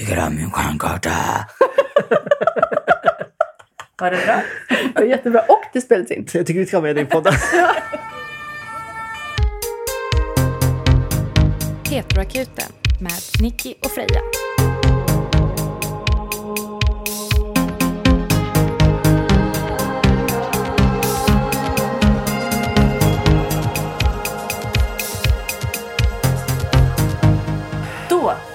Tycker om min stjärnkarta. Var det bra? Det var jättebra. Och det spelades in. Jag tycker vi ska ha med dig i podden. Petroakuten med Nicky och Freja.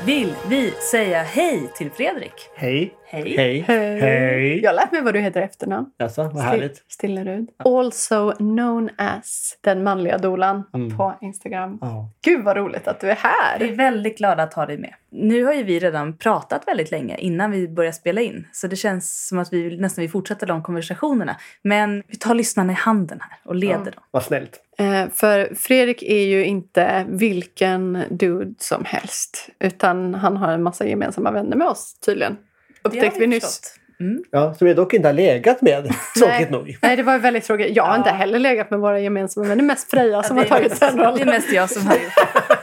Vill vi säga hej till Fredrik. Hej. Hej. Hej. Hej. Jag har lärt mig vad du heter efternamn. Alltså, vad härligt. Stillerud. Also known as den manliga dolan Mm. på Instagram. Ja. Gud vad roligt att du är här. Vi är väldigt glada att ha dig med. Nu har ju vi redan pratat väldigt länge innan vi börjar spela in. Så det känns som att vi nästan vill fortsätta de konversationerna. Men vi tar lyssnarna i handen här och leder dem. Vad snällt. Eh, för Fredrik är ju inte vilken dude som helst. Utan han har en massa gemensamma vänner med oss tydligen. Upptäckte vi nyss. Mm. Ja, som jag dock inte har legat med, tråkigt nog. Nej, det var väldigt tråkigt. Jag har Ja. inte heller legat med våra gemensamma vänner. Mest Freja som Ja, har det är tagit mest- den Det är rollen. mest jag som har gjort det.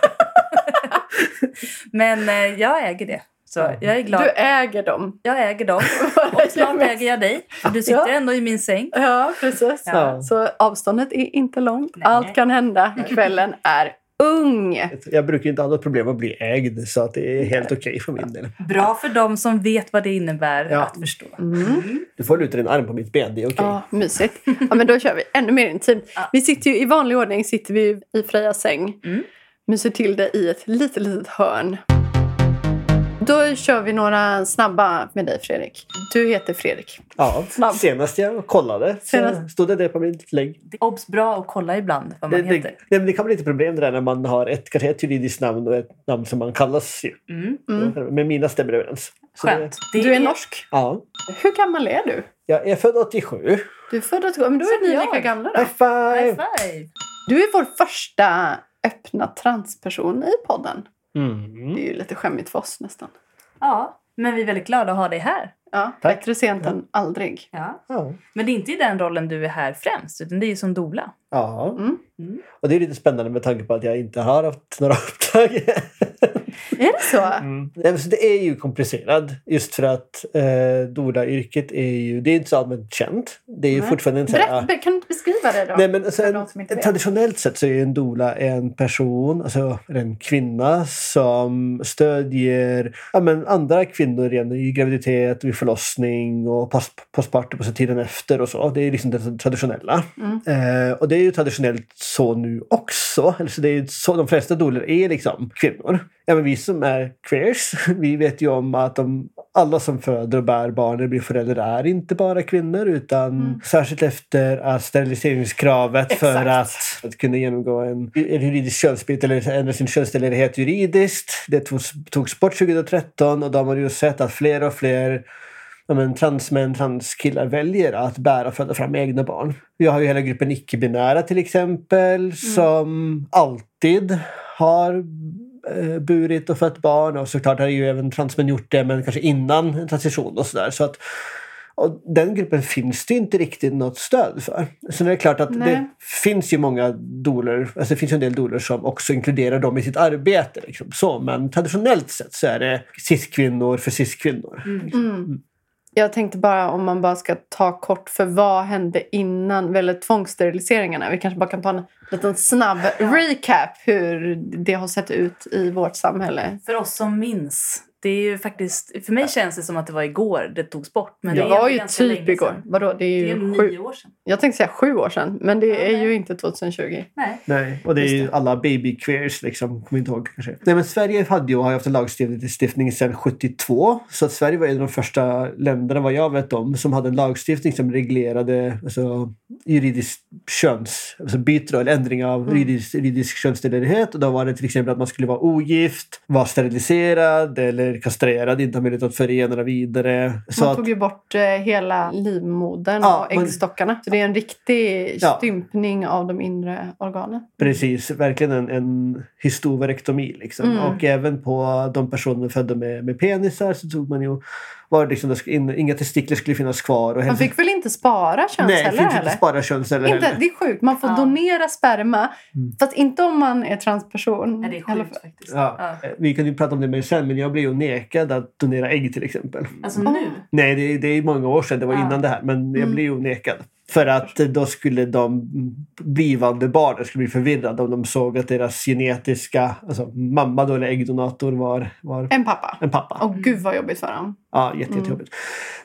Men eh, jag äger det. Så jag är glad. Du äger dem. Jag äger dem. Och snart äger jag dig. Du sitter Ja. ändå i min säng. Ja, precis. Ja. Så avståndet är inte långt. Nej. Allt kan hända. Kvällen är ung. Jag brukar inte ha något problem att bli ägd, så att det är helt okej för min del. Bra för dem som vet vad det innebär Ja. att förstå. Mm. Du får luta din arm på mitt ben, det är okej. Ja, mysigt. Ja, men då kör vi ännu mer intimt. Ja. Vi sitter ju i vanlig ordning sitter vi i Frejas säng. Mm. Myser till det i ett litet, litet hörn. Då kör vi några snabba med dig Fredrik. Du heter Fredrik. Ja, Snabb. senast jag kollade så Senast- stod det det på mitt lägg. Det är obs bra att kolla ibland vad man Det, heter. det, men det kan bli lite problem det där när man har ett, kanske ett juridiskt namn och ett namn som man kallas ju. Mm. Mm. Men mina stämmer överens. Så Skönt. Det Du är norsk. Ja. Hur gammal är du? Jag är född 87. Du är född 87, men då är ni lika gamla då. High five! High five! Du är vår första öppna transperson i podden. Mm. Det är ju lite skämmigt för oss nästan. Ja, men vi är väldigt glada att ha dig här. Ja, Tack. bättre sent än aldrig. Ja. Ja. Men det är inte i den rollen du är här främst, utan det är ju som dola. ja. Mm. Mm. Och det är lite spännande med tanke på att jag inte har haft några uppdrag. Är det så? Mm. Nej, men så det är ju komplicerat just för att eh, doula-yrket är ju det är inte så allmänt känt. Det är ju fortfarande en sån här- kan du inte beskriva det då? Nej, men alltså, en, traditionellt sett så är en doula en person, alltså en kvinna som stödjer ja, men andra kvinnor redan i graviditet, vid förlossning och post, postpartum och så tiden efter och så. Det är liksom det traditionella. Mm. Eh, och det är ju traditionellt så nu också. Eller så det är ju så, de flesta doulor är liksom kvinnor. Ja, men vi som är queers, vi vet ju om att de, alla som föder och bär barn eller blir föräldrar är inte bara kvinnor utan Mm. särskilt efter att steriliseringskravet för Exakt. att, att kunna genomgå en, en juridisk könsbyte eller ändra sin könstillhörighet juridiskt. Det togs, togs bort 2013 och då har man ju sett att fler och fler ja, men, transmän, transkillar väljer att bära och föda fram egna barn. Vi har ju hela gruppen icke-binära till exempel som alltid har burit och fött barn och såklart har ju även transmän gjort det men kanske innan en transition och sådär. Så att, och den gruppen finns det inte riktigt något stöd för. Sen är det klart att Nej. det finns ju många doler, alltså det finns en del doler som också inkluderar dem i sitt arbete. Liksom, så, men traditionellt sett så är det cis-kvinnor för cis-kvinnor. Mm. Jag tänkte bara om man bara ska ta kort för vad hände innan, eller tvångssteriliseringarna. Vi kanske bara kan ta en liten snabb recap hur det har sett ut i vårt samhälle. För oss som minns. Det är ju faktiskt, för mig känns det som att det var igår det togs bort. Men Det det, är var ju typ igår. Vadå, det är Det är ju nio sju, år sedan. jag tänkte säga sju år sedan, men det Ja, är nej. ju inte 2020. Nej. Nej, och det är ju det. alla baby queers liksom, kommer inte ihåg kanske. Nej men Sverige hade ju har ju haft en lagstiftning sedan 72. Så att Sverige var en av de första länderna vad jag vet om som hade en lagstiftning som reglerade alltså, juridisk köns, alltså byte eller ändring av Mm. juridisk, juridisk könstillhörighet. Och då var det till exempel att man skulle vara ogift, vara steriliserad eller kastrerad, inte ha möjlighet att föra generna vidare. Så Man att, tog ju bort eh, hela livmodern Ja, och äggstockarna. Så det är en riktig Ja. stympning av de inre organen. Precis, verkligen en, en hystoverektomi. Liksom. Mm. Och även på de personer födda med, med penisar så tog man ju var liksom, det skulle in, inga testiklar skulle finnas kvar. Och Man fick väl inte spara könsceller Nej, fick inte spara könsceller Inte, heller. det är sjukt. Man får Ja. donera sperma. Mm. Fast inte om man är transperson. Nej, det är sjukt faktiskt. Ja. Ja. Eh, Vi kan ju prata om det mer sen, men jag blev ju nekad att donera ägg till exempel. Alltså nu? Nej, det, det är många år sedan. Det var Ja. innan det här. Men jag Mm. blev ju nekad. För att då skulle de blivande barnen skulle bli förvirrade om de såg att deras genetiska, alltså mamma då, eller äggdonator var, var En pappa. en pappa. Åh gud vad jobbigt för dem. Ja, jätte, jättejobbigt.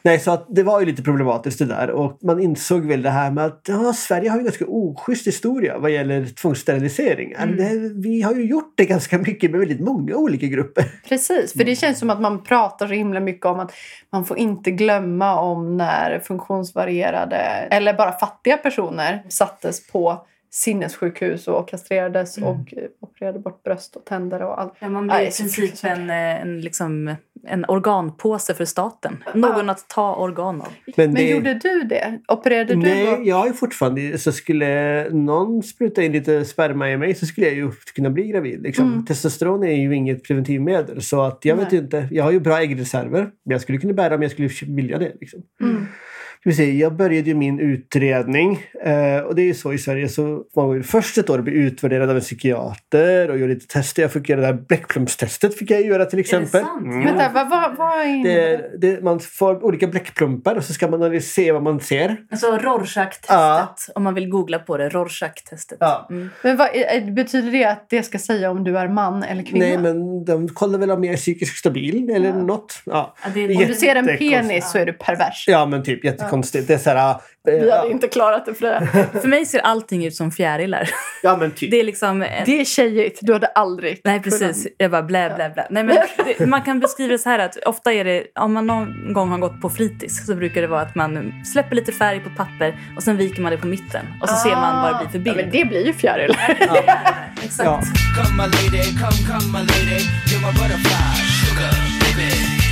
Nej, så att det var ju lite problematiskt det där. Och man insåg väl det här med att ja, Sverige har ju ganska oschysst historia vad gäller tvångssteriliseringar. Mm. Vi har ju gjort det ganska mycket med väldigt många olika grupper. Precis, för det känns som att man pratar så himla mycket om att man får inte glömma om när funktionsvarierade eller bara fattiga personer sattes på sinnessjukhus och kastrerades Mm. och eh, opererade bort bröst och tänder och allt. Ja, man blir i så princip en, eh, en, liksom, en organpåse för staten. Någon att ta organ av. Men, Men det, gjorde du det? Opererade du? Nej, bort- jag är fortfarande... Så skulle någon spruta in lite sperma i mig så skulle jag ju kunna bli gravid. Liksom. Mm. Testosteron är ju inget preventivmedel. Så att jag vet inte. Jag har ju bra äggreserver. Men jag skulle kunna bära om jag skulle vilja det. Liksom. Mm. Ska vi se, jag började ju min utredning eh, och det är ju så i Sverige så man ju först ett år bli utvärderad av en psykiater och göra lite tester. Jag fick göra det här bläckplumpstestet fick jag göra till exempel. sant? Mm. Vänta, vad, vad, vad är Det, det, man får olika bläckplumpar och så ska man se vad man ser. Alltså Rorschach-testet. Ja. Om man vill googla på det. Rorschach-testet. Ja. Mm. Men vad, är- betyder det att det ska säga om du är man eller kvinna? Nej, men de kollar väl om jag är psykiskt stabil eller Ja. något. Ja. Ja, det är- Om du ser en penis så är du pervers. ja, men typ jättekonstigt. Det är så här... eh, Vi hade ja, inte klarat det för det. För mig ser allting ut som fjärilar. ja, men typ. Det är liksom... en- Det är tjejigt. Du hade aldrig Nej, precis. Jag bara blä, blä, blä. Nej, men det, man kan beskriva det så här att ofta är det, om man någon gång har gått på fritids så brukar det vara att man släpper lite färg på papper och sen viker man det på mitten och så ser man vad det blir för bild. Ja, men det blir ju fjäril. Exakt. Ja. Come my lady, come, come my lady, you're my butterfly, sugar, baby.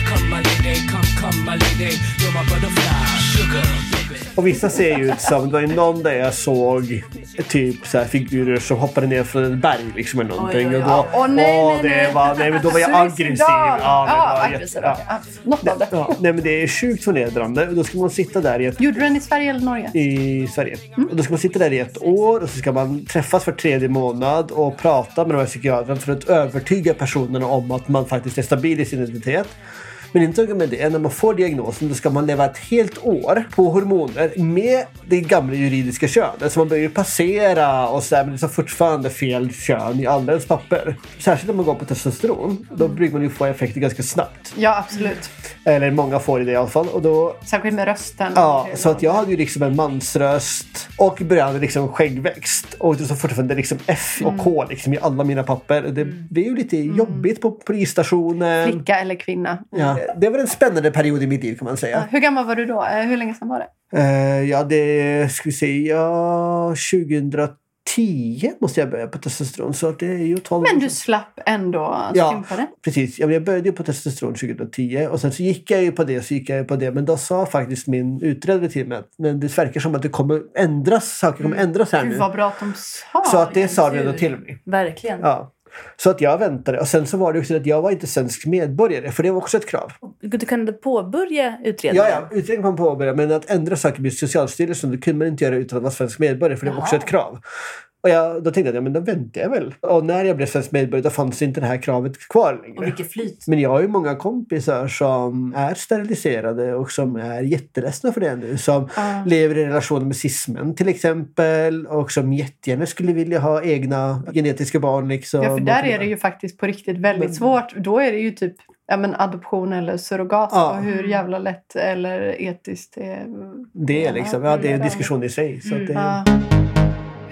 Come my lady, come, come my lady, you're my butterfly, sugar, baby. Och vissa ser ju ut som... Det var ju någon där jag såg typ så här figurer som hoppade ner från ett berg liksom eller någonting. Oj, oj, oj. Och då, Åh, nej, åh, nej, det nej. Var, nej, men då var jag aggressiv. Ja, Ja, var aggressiv. ja. Ja, Något av det. Ja, nej, men det är sjukt förnedrande. Och Då ska man sitta där i ett Gjorde du den i Sverige eller Norge? i Sverige. Och då ska man sitta där i ett år och så ska man träffas för tredje månad och prata med de här psykiatrarna för att övertyga personerna om att man faktiskt är stabil i sin identitet. Men inte nog med det, när man får diagnosen då ska man leva ett helt år på hormoner med det gamla juridiska könet. Så man börjar ju passera och så där, men det är fortfarande fel kön i alla ens papper. Särskilt om man går på testosteron. Då brukar man ju få effekter ganska snabbt. Ja, absolut. Eller många får det i alla fall. Och då Särskilt med rösten. Ja, så att jag hade ju liksom en mansröst och började liksom skäggväxt. Och det så fortfarande liksom F och K liksom i alla mina papper. Det, det är ju lite jobbigt på polisstationen. Flicka eller kvinna. Ja, det var en spännande period i mitt liv kan man Ja, säga. Hur gammal var du då? Eh, Hur länge sedan var det? Eh, ja, det ska vi se. Ja, 2010 måste jag börja på testosteron. Så det är ju 12 Men du slapp ändå Ja. stympa det? Precis. Ja, men Jag började på testosteron 2010 och sen så gick jag ju på det så gick jag på det. Men då sa faktiskt min utredare till mig att men det verkar som att det kommer ändras. Saker kommer ändras här Gud nu. vad bra att de sa Så att det sa de ändå till mig. Verkligen. Ja. Så att jag väntade. Och sen så var det också att jag var inte svensk medborgare. För det var också ett krav. Du kunde påbörja utredningen. Ja, ja, utredningen kan påbörja. Men att ändra saker med Socialstyrelsen det kunde man inte göra utan att vara svensk medborgare. För det var också ett krav. Och jag, då tänkte jag, ja, men då väntar jag väl. Och när jag blev svensk medborgare då fanns inte det här kravet kvar Och längre. vilket flyt. Men jag har ju många kompisar som är steriliserade och som är jätteledsna för det nu. Som Ja. lever i relationer med cismen till exempel. Och som jättegärna skulle vilja ha egna genetiska barn. Liksom. Ja, för där är det ju faktiskt på riktigt väldigt Men- svårt. Då är det ju typ ja, men adoption eller surrogat. Ja. Och hur jävla lätt eller etiskt det är. Det är liksom, ja, det är en diskussion i sig. Så att det, Ja.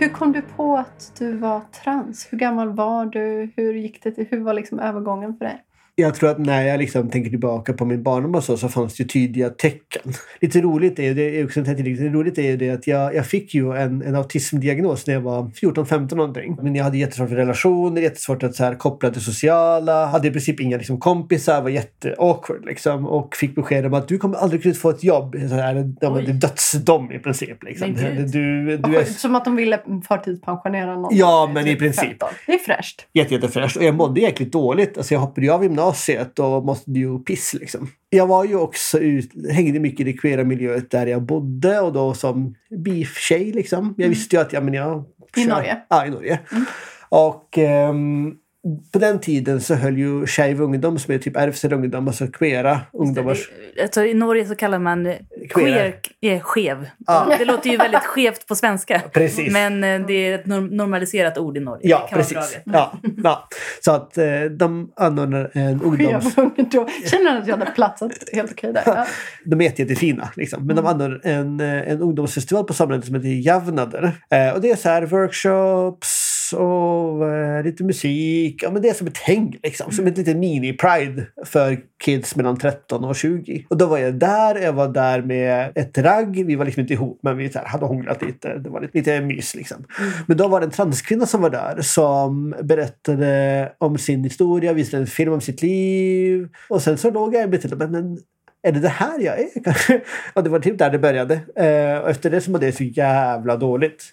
Hur kom du på att du var trans? Hur gammal var du? Hur gick det till? Hur var liksom övergången för dig? Jag tror att när jag liksom tänker tillbaka på min barndom och så, så fanns det tydliga tecken. Lite roligt är ju det, också lite roligt är ju det att jag, jag fick ju en, en autismdiagnos när jag var 14-15 någonting. Men jag hade jättesvårt för relationer, jättesvårt att så här, koppla till sociala, hade i princip inga liksom, kompisar, var jätte-awkward liksom. Och fick besked om att du kommer aldrig kunna få ett jobb. Så här, det är dödsdom i princip. Liksom. Du, Vad du är Som att de ville förtidspensionera någon. Ja, men i typ princip. 15. Det är fräscht. jätte, jättefräscht. Och jag mådde jäkligt dåligt. Alltså jag hoppade ju av gymnasiet gymnasiet och måste ju piss liksom. Jag var ju också ut, hängde mycket i det queera miljöet där jag bodde och då som beef-tjej liksom. Jag visste ju att, ja men jag... I Norge? Ja, i Norge. Och ehm, på den tiden så höll ju Skeiv ungdom, som är typ RFSL ungdom, alltså queera ungdomar. Alltså, I Norge så kallar man Queer. queer eh, skev. Ja. Det låter ju väldigt skevt på svenska. Precis. Men eh, det är ett norm- normaliserat ord i Norge. Ja, precis. Ja, ja. Så att eh, de anordnar en ungdoms... Ungdom. Känner att jag hade platsat helt okej där. Ja. De är jätte- jättefina. Liksom. Men de anordnar en, en ungdomsfestival på samhället som heter Javnader. Och det är så här workshops och eh, lite musik. Ja, men det är som ett häng, liksom. som ett litet mini-pride för kids mellan 13 och 20. Och då var jag där. Jag var där med ett ragg. Vi var liksom inte ihop, men vi här, hade hånglat lite. Det var lite, lite mys. Liksom. Men då var det en transkvinna som var där som berättade om sin historia, visade en film om sitt liv. Och sen så låg jag en bit till och bara, men är det det här jag är? Och det var typ där det började. Eh, och efter det så mådde jag så jävla dåligt.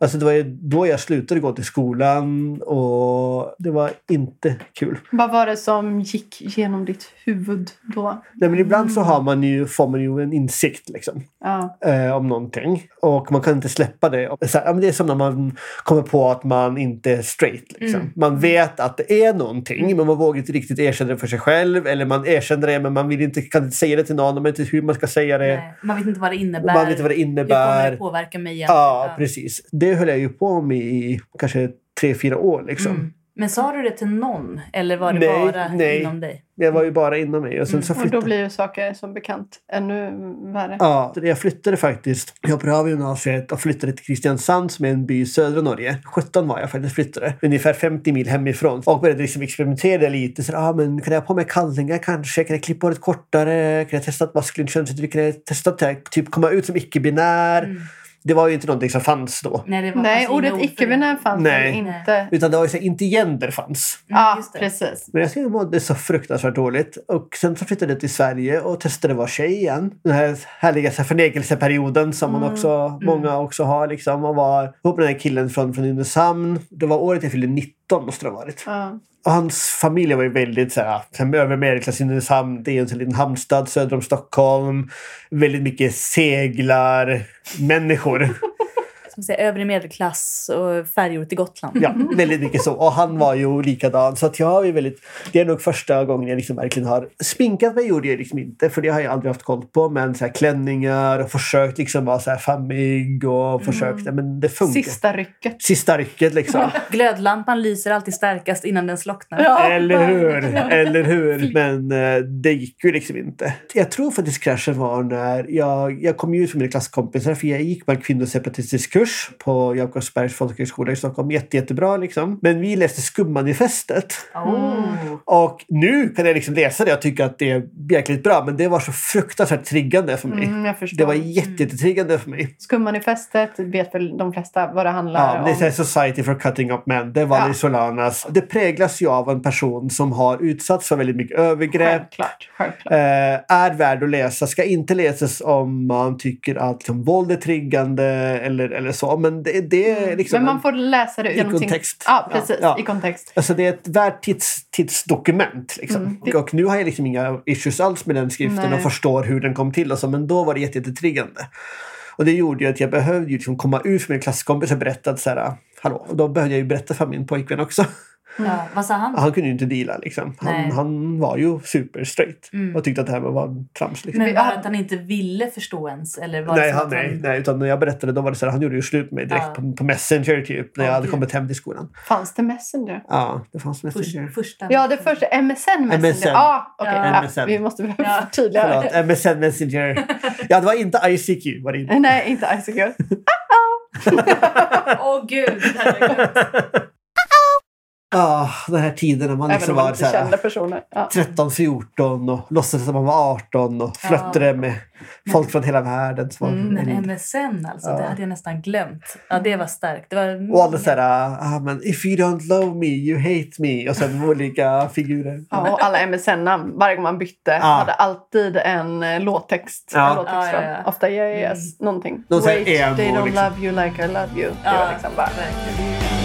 Alltså det var då jag slutade gå till skolan och det var inte kul. Vad var det som gick genom ditt huvud då? Nej, men ibland så har man ju, får man ju en insikt liksom, Ja. eh, om någonting och man kan inte släppa det. Så här, ja, det är som när man kommer på att man inte är straight. Liksom. Man vet att det är någonting men man vågar inte riktigt erkänna det för sig själv eller man erkänner det men man vill inte, kan inte säga det till någon, man vet inte hur man ska säga det. Nej, man vet inte vad det innebär. Man vet inte vad det Hur kommer innebär. det påverka mig igen? Ja, precis. Det höll jag ju på med i kanske tre, fyra år. Liksom. Mm. Men sa du det till någon? Eller var det Nej, bara nej. inom dig? Jag var ju bara inom mig. Och sen så Och då flyttade blir ju saker som bekant ännu värre. Ja, jag flyttade faktiskt. Jag hoppade av gymnasiet och flyttade till Kristiansand som är en by i södra Norge. 17 var jag faktiskt flyttade. Ungefär 50 mil hemifrån. Och började liksom experimentera lite. Så, ah, men kan jag ha på mig kallingar kanske? Kan jag klippa håret kortare? Kan jag testa ett maskulint könsuttryck? Kan jag testa att typ komma ut som icke-binär? Det var ju inte någonting som fanns då. Nej, det var Nej, ordet icke-binär fanns Nej. inte. Utan det var ju så här, inte gender fanns. Mm, Ja, just det. precis. Men jag mådde så fruktansvärt dåligt. Och sen så flyttade jag till Sverige och testade att vara tjej igen. Den här härliga så här, förnekelseperioden som man också, många också har. Liksom, och var ihop med den här killen från, från Nynäshamn. Det var året jag fyllde 19 måste det ha varit. Ja. Och hans familj var ju väldigt så här, övre medelklass i Nynäshamn. Det är en liten hamnstad söder om Stockholm. Väldigt mycket seglar, människor. Som säger, övre medelklass och färjor till Gotland. Ja, väldigt mycket så. Och han var ju likadan. Så att jag är väldigt, det är nog första gången jag liksom verkligen har sminkat mig. gjorde jag liksom inte, för det har jag aldrig haft koll på. Men så här klänningar och försökt liksom vara så här fammig och försökt. Men det funkar. Sista rycket. Sista rycket liksom. Glödlampan lyser alltid starkast innan den slocknar. Ja. Eller hur? Eller hur? Men eh, det gick ju liksom inte. Jag tror faktiskt kraschen var när jag, jag kom ju ut med mina klasskompisar för jag gick på en kvinnoseparatistisk kurs på Jakobsbergs folkhögskola i Stockholm. Jätte, jättebra liksom. Men vi läste Skummanifestet. Oh. Och nu kan jag liksom läsa det och tycka att det är jäkligt bra. Men det var så fruktansvärt triggande för mig. Mm. Det var jätte, jättetriggande för mig. Skummanifestet vet väl de flesta vad det handlar Ja, det är om. så här Society for Cutting Up Men. Det var ja. Solanas. Det präglas ju av en person som har utsatts för väldigt mycket övergrepp. Självklart. självklart. Eh, är värd att läsa. Ska inte läsas om man tycker att liksom, våld är triggande eller, eller så. Men det, det är liksom... Men man får läsa det någonting- kontext. Ja, precis. Ja. I kontext. Alltså det är ett värt tids, tidsdokument. Liksom. Mm. Och nu har jag liksom inga issues alls med den skriften Nej. och förstår hur den kom till. Och så, men då var det jätte- jättetriggande. Och det gjorde ju att jag behövde liksom komma ut för min klasskompis och berätta att så här, hallå. Och då behövde jag ju berätta för min pojkvän också. Ja, vad sa han? Han kunde ju inte deala liksom. Han, han var ju super straight Mm. och tyckte att det här var trams. Liksom. Men var det att han inte ville förstå ens? Eller var Nej, han, att nej, utan när jag berättade då var det så här, han gjorde ju slut med mig direkt Ja. på, på Messenger typ när jag hade gud. kommit hem till skolan. Fanns det Messenger? Ja, det fanns Messenger. Först, första. Ja, det första. MSN Messenger. MSN. Ja, okej. Ja. Ja, MSN. vi måste Ja. förtydliga. Förlåt, MSN Messenger. Ja, det var inte ICQ. Var det inte. Nej, inte ICQ. Åh gud! det hade jag glömt. Ja, den här tiden när man liksom var så här. Ja. 13, 14 och låtsades att man var 18 och flörtade med folk från hela världen. Som var Mm, Men MSN alltså, det Ja. hade jag nästan glömt. Ja, det var starkt. Det var och alla så här, ah, men if you don't love me, you hate me. Och sen olika figurer. Ja, och alla MSN-namn, varje gång man bytte, Ja. hade alltid en eh, låttext. Ja. En låttext Ja, ja, ja. Ofta yes, någonting. Någon Wait, emo, they don't liksom. love you like I love you. Det Ja, var liksom bara... verkligen.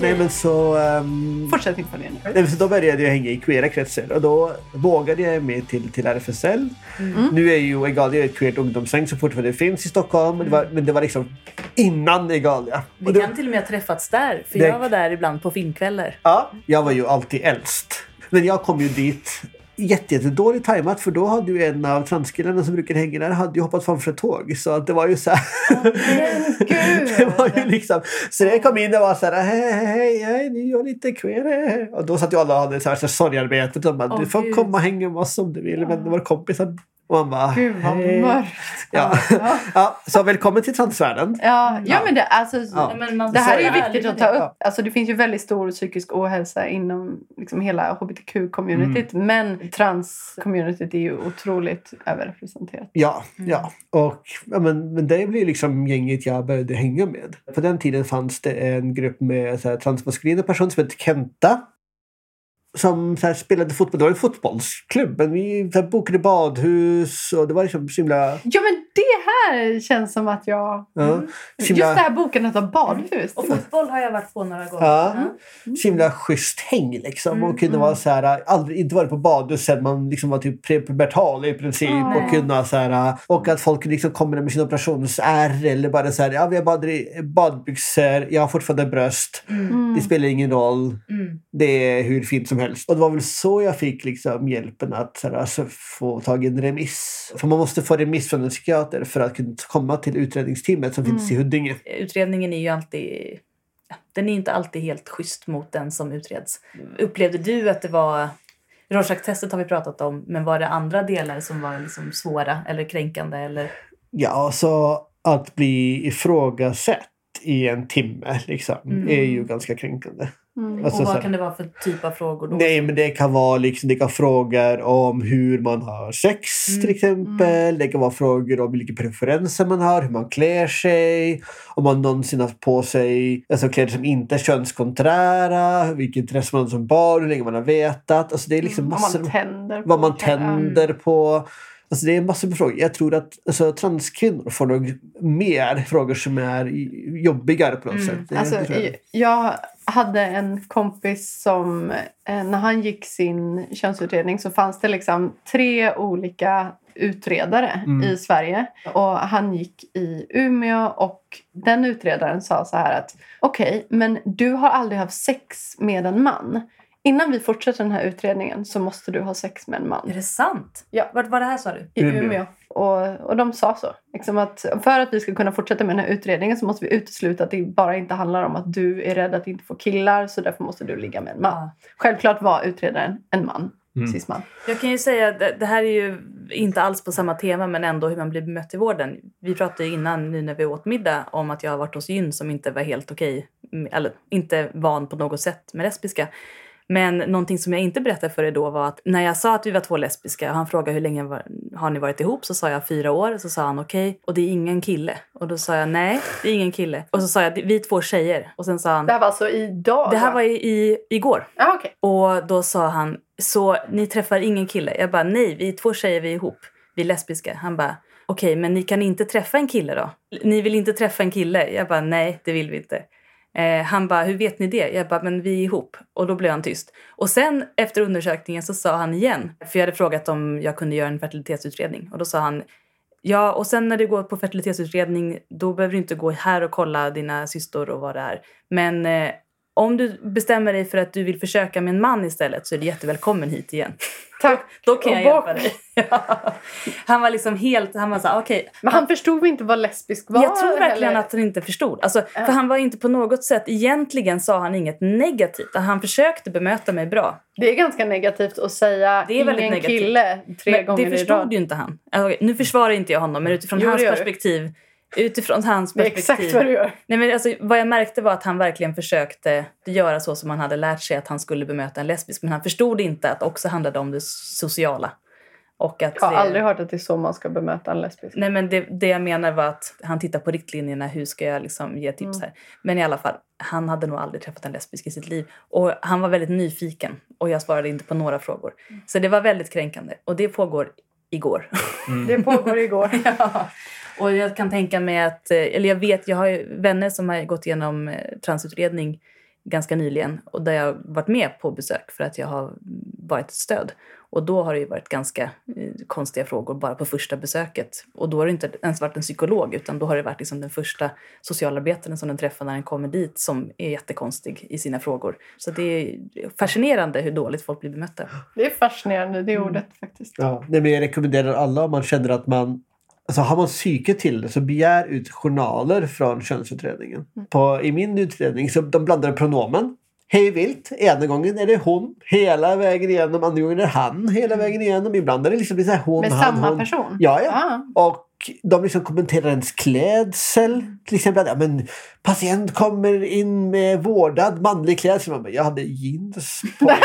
Nej men så... ehm, Fortsätt inte följa nu. Nej, så då började jag hänga i queera kretsar och då vågade jag med till, till RFSL. Mm. Nu är ju Egalia ett queert ungdomssäng som fortfarande finns i Stockholm. Men det var, men det var liksom innan Egalia. Vi Och det- kan till och med ha träffats där, för Det- jag var där ibland på filmkvällar. Ja, jag var ju alltid äldst. Men jag kom ju dit jätte, jätte dåligt tajmat för då hade ju en av transkillarna som brukar hänga där hade ju hoppat framför ett tåg. Så att det var ju så här. det var ju liksom, så jag kom in och var så här hej, hej, hej, ni är lite queer. Och då satt ju alla och hade så här, så bara, du får Gud. komma och hänga med oss om du vill. Men det var kompisar. Och man bara, Gud vad hej. mörkt. Ja. ja, så välkommen till transvärlden. Ja, ja men det, alltså, Ja. Man det här är ju viktigt att ta upp. Alltså, det finns ju väldigt stor psykisk ohälsa inom liksom, hela hbtq-communityt. Mm. Men trans-communityt är ju otroligt överrepresenterat. Ja, Mm. ja. Och, ja men, men det blev liksom gänget jag började hänga med. På den tiden fanns det en grupp med så här, transmaskulina personer som hette Kenta. Som så här, spelade fotboll. Det var en fotbollsklubb. Men vi så här, bokade badhus och det var liksom så himla... Ja men det här känns som att jag... Ja, så Just det här bokandet av badhus. Och fotboll har jag varit på några gånger. Ja. Ja. så himla schysst häng liksom. Mm, Och kunde vara så här, aldrig, inte varit på badhus sen man liksom var typ prepubertal i princip. Och kunna så här, och att folk liksom kommer med sin operationsärr eller bara så här, ja vi har bad, badbyxor, jag har fortfarande bröst. Mm. Det spelar ingen roll. Mm. Det är hur fint som helst. Och det var väl så jag fick liksom hjälpen att så här, alltså, få tag i en remiss. För man måste få remiss från en psykiater för att kunna komma till utredningsteamet som finns i Huddinge. Utredningen är ju alltid... Den är inte alltid helt schysst mot den som utreds. Upplevde du att det var... Rorschach-testet har vi pratat om, men var det andra delar som var liksom svåra eller kränkande? Eller? Ja, så att bli ifrågasatt i en timme liksom, Mm. är ju ganska kränkande. Mm. Alltså, och vad kan det vara för typ av frågor då? Nej, men det kan vara liksom, det kan frågor om hur man har sex Mm. till exempel. Det kan vara frågor om vilka preferenser man har, hur man klär sig. Om man någonsin haft på sig alltså, kläder som inte är könskonträra. Vilket intresse man har som barn, hur länge man har vetat. Alltså, det är liksom Vad massor man tänder på. vad man tänder på. Alltså det är massor med frågor. Jag tror att alltså, transkvinnor får nog mer frågor som är jobbigare på något Mm. sätt. Det- Alltså, jag. jag hade en kompis som, eh, när han gick sin könsutredning så fanns det liksom tre olika utredare Mm. i Sverige. Och han gick i Umeå och den utredaren sa så här att okej, men du har aldrig haft sex med en man. Innan vi fortsätter den här utredningen så måste du ha sex med en man. Är det sant? Ja. Vart var det här sa du? I Umeå. Umeå. Och, och de sa så. Liksom att för att vi ska kunna fortsätta med den här utredningen så måste vi utesluta att det bara inte handlar om att du är rädd att inte få killar så därför måste du ligga med en man. Självklart var utredaren en man. Mm. Cis-man. Jag kan ju säga att det, här är ju inte alls på samma tema men ändå hur man blir bemött i vården. Vi pratade ju innan nu när vi åt middag om att jag har varit hos gyn som inte var helt okej, eller inte van på något sätt med lesbiska. Men någonting som jag inte berättade för er då var att när jag sa att vi var två lesbiska och han frågade hur länge var, har ni varit ihop så sa jag fyra år. Så sa han okej och det är ingen kille. Och då sa jag nej, det är ingen kille. Och så sa jag vi är två tjejer. Och sen sa han Det här var alltså idag? det här va? var i, i, igår. Ja, okej. Och då sa han, så ni träffar ingen kille? Jag bara, nej, vi är två tjejer, vi är ihop. Vi är lesbiska. Han bara, okej, men ni kan inte träffa en kille då? Ni vill inte träffa en kille? Jag bara, nej, det vill vi inte. Eh, han bara, hur vet ni det? Jag bara, men vi är ihop. Och då blev han tyst. Och sen efter undersökningen så sa han igen, för jag hade frågat om jag kunde göra en fertilitetsutredning. Och då sa han, ja, och sen när du går på fertilitetsutredning, då behöver du inte gå här och kolla dina systor och vad det är. Men eh, om du bestämmer dig för att du vill försöka med en man istället så är du jättevälkommen hit igen. Tack. Då kan Och jag hjälpa dig. Ja. Han var liksom helt, han var såhär, okej. Men han förstod inte vad lesbisk var? Jag tror verkligen eller? att han inte förstod. Alltså, Ja. För han var inte på något sätt, egentligen sa han inget negativt. Han försökte bemöta mig bra. Det är ganska negativt att säga Det är väldigt ingen negativt. kille tre Men gånger det i förstod rad. ju inte han. Alltså, nu försvarar inte jag honom, men utifrån Jo, det hans perspektiv. Utifrån hans Det är perspektiv. exakt vad du gör. Nej, men alltså, vad jag märkte var att han verkligen försökte göra så som han hade lärt sig att han skulle bemöta en lesbisk. Men han förstod inte att det också handlade om det sociala. Och att Jag har det... aldrig hört att det är så man ska bemöta en lesbisk. Nej, men det, det jag menar var att han tittar på riktlinjerna. Hur ska jag liksom ge tips Mm. här? Men i alla fall, han hade nog aldrig träffat en lesbisk i sitt liv. Och han var väldigt nyfiken. Och jag svarade inte på några frågor. Mm. Så det var väldigt kränkande. Och det pågår igår. Det pågår igår. ja. Och jag kan tänka mig att, eh, eller jag vet, jag har vänner som har gått igenom eh, transutredning ganska nyligen och där jag varit med på besök för att jag har varit ett stöd. Och då har det ju varit ganska eh, konstiga frågor bara på första besöket. Och då har det inte ens varit en psykolog utan då har det varit liksom den första socialarbetaren som den träffar när den kommer dit som är jättekonstig i sina frågor. Så det är fascinerande hur dåligt folk blir bemötta. Det är fascinerande, det Mm. ordet faktiskt. Ja, nej, men jag rekommenderar alla om man känner att man Alltså har man psyke till det så begär ut journaler från könsutredningen. På, I min utredning så de blandade pronomen. Hej vilt. Ena gången är det hon hela vägen igenom. Andra gången är det han hela vägen igenom. Ibland är det liksom så här hon, Med han, samma hon. person? Ja, ja. Ah. Och de liksom kommenterar ens klädsel. Till exempel ja, men patient kommer in med vårdad manlig klädsel. Man bara, jag hade jeans på mig."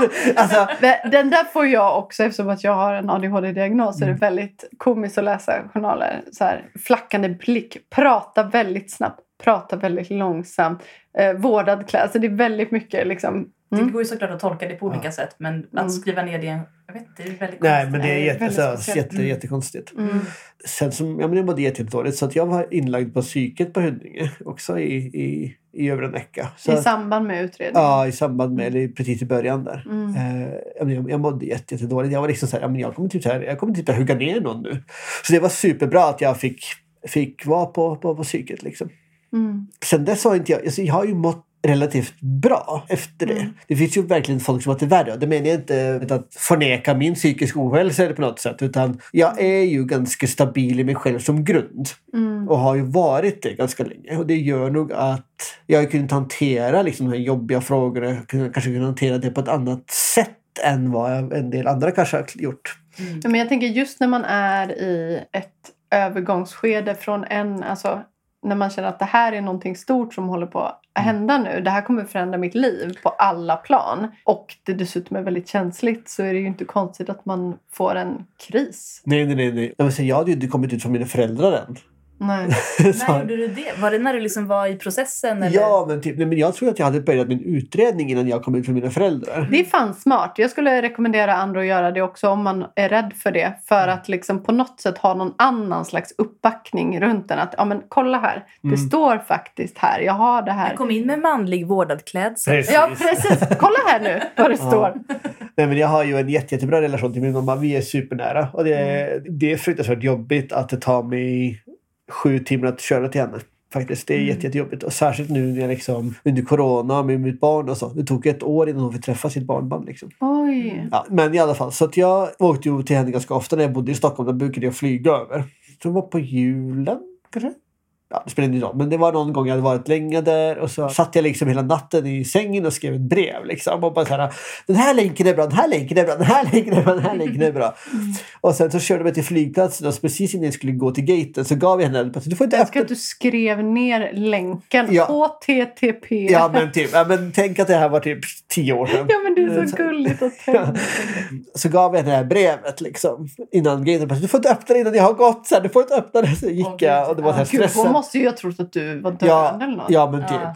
alltså, Den där får jag också eftersom att jag har en ADHD-diagnos. Så är det Mm. väldigt komiskt att läsa journaler. Så här, flackande blick, prata väldigt snabbt, prata väldigt långsamt, eh, vårdad klädsel. Alltså det är väldigt mycket liksom. Det Mm. går ju såklart att tolka det på olika sätt men att Mm. skriva ner det, jag vet inte, det är väldigt nej, konstigt. men det är Nej, jätte, väldigt alltså, speciellt. jätte, jättekonstigt. Mm. Sen som, ja, men jag mådde jättedåligt så att jag var inlagd på psyket på Huddinge också i, i, i över en vecka. Så, I samband med utredningen. Ja, i samband med, eller precis i början där. Mm. Eh, ja, men jag, jag mådde jätte, jättedåligt. Jag var liksom så här, ja, men jag kommer typ så här, jag kommer typ att hugga ner någon nu. Så det var superbra att jag fick, fick vara på, på, på psyket liksom. Mm. Sen dess har inte jag, alltså jag har ju mått relativt bra efter det. Mm. Det finns ju verkligen folk som har det värre. Det menar jag inte att förneka min psykiska ohälsa på något sätt. Utan jag är ju ganska stabil i mig själv som grund. Mm. Och har ju varit det ganska länge. Och det gör nog att jag har kunnat hantera liksom, de jobbiga frågorna. Kanske kunnat hantera det på ett annat sätt än vad en del andra kanske har gjort. Ja, men jag tänker just när man är i ett övergångsskede från en, alltså när man känner att det här är någonting stort som håller på att hända nu. Det här kommer förändra mitt liv på alla plan. Och det dessutom är väldigt känsligt så är det ju inte konstigt att man får en kris. Nej, nej, nej. nej. Jag, vill säga, jag hade ju inte kommit ut från mina föräldrar än. Nej. När gjorde du det? Var det när du liksom var i processen? Eller? Ja, men, typ, nej, men jag tror att jag hade börjat min utredning innan jag kom ut från mina föräldrar. Det är fan smart. Jag skulle rekommendera andra att göra det också om man är rädd för det. För att liksom på något sätt ha någon annan slags uppbackning runt den. Att ja, men kolla här, det Mm. står faktiskt här. Jag har det här. Jag kom in med manlig vårdad klädsel. Precis. Ja, precis. Kolla här nu vad det står. Nej, men jag har ju en jätte, jättebra relation till min mamma. Vi är supernära. Och det, är, det är fruktansvärt jobbigt att det tar mig sju timmar att köra till henne. Faktiskt. Det är jätte, jättejobbigt. Och särskilt nu när jag liksom, under corona med mitt barn och så. Det tog ett år innan hon fick träffa sitt barnbarn. Liksom. Oj. Ja, men i alla fall. Så att jag åkte ju till henne ganska ofta när jag bodde i Stockholm. Då brukade jag flyga över. Så det var på julen kanske? Ja, det spelar ingen roll. Men det var någon gång jag hade varit länge där och så satt jag liksom hela natten i sängen och skrev ett brev. Liksom, och bara så här, den här länken är bra, den här länken är bra, den här länken är bra, den här länken är bra. Och sen så körde vi till flygplatsen och precis innan jag skulle gå till gaten så gav jag henne den. Du får inte Jag ska öppna att du skrev ner länken. Ja. HTTP. Ja men typ, ja, men tänk att det här var typ tio år sedan. Ja, men det är så gulligt att tänka. Så gav jag henne det här brevet liksom, innan gaten. Du får inte öppna det innan jag har gått. Så här, du får inte öppna det. Så gick jag och det var så här stressat. Måste ju ha trott att du var döende Ja, eller något. ja men typ. Ja.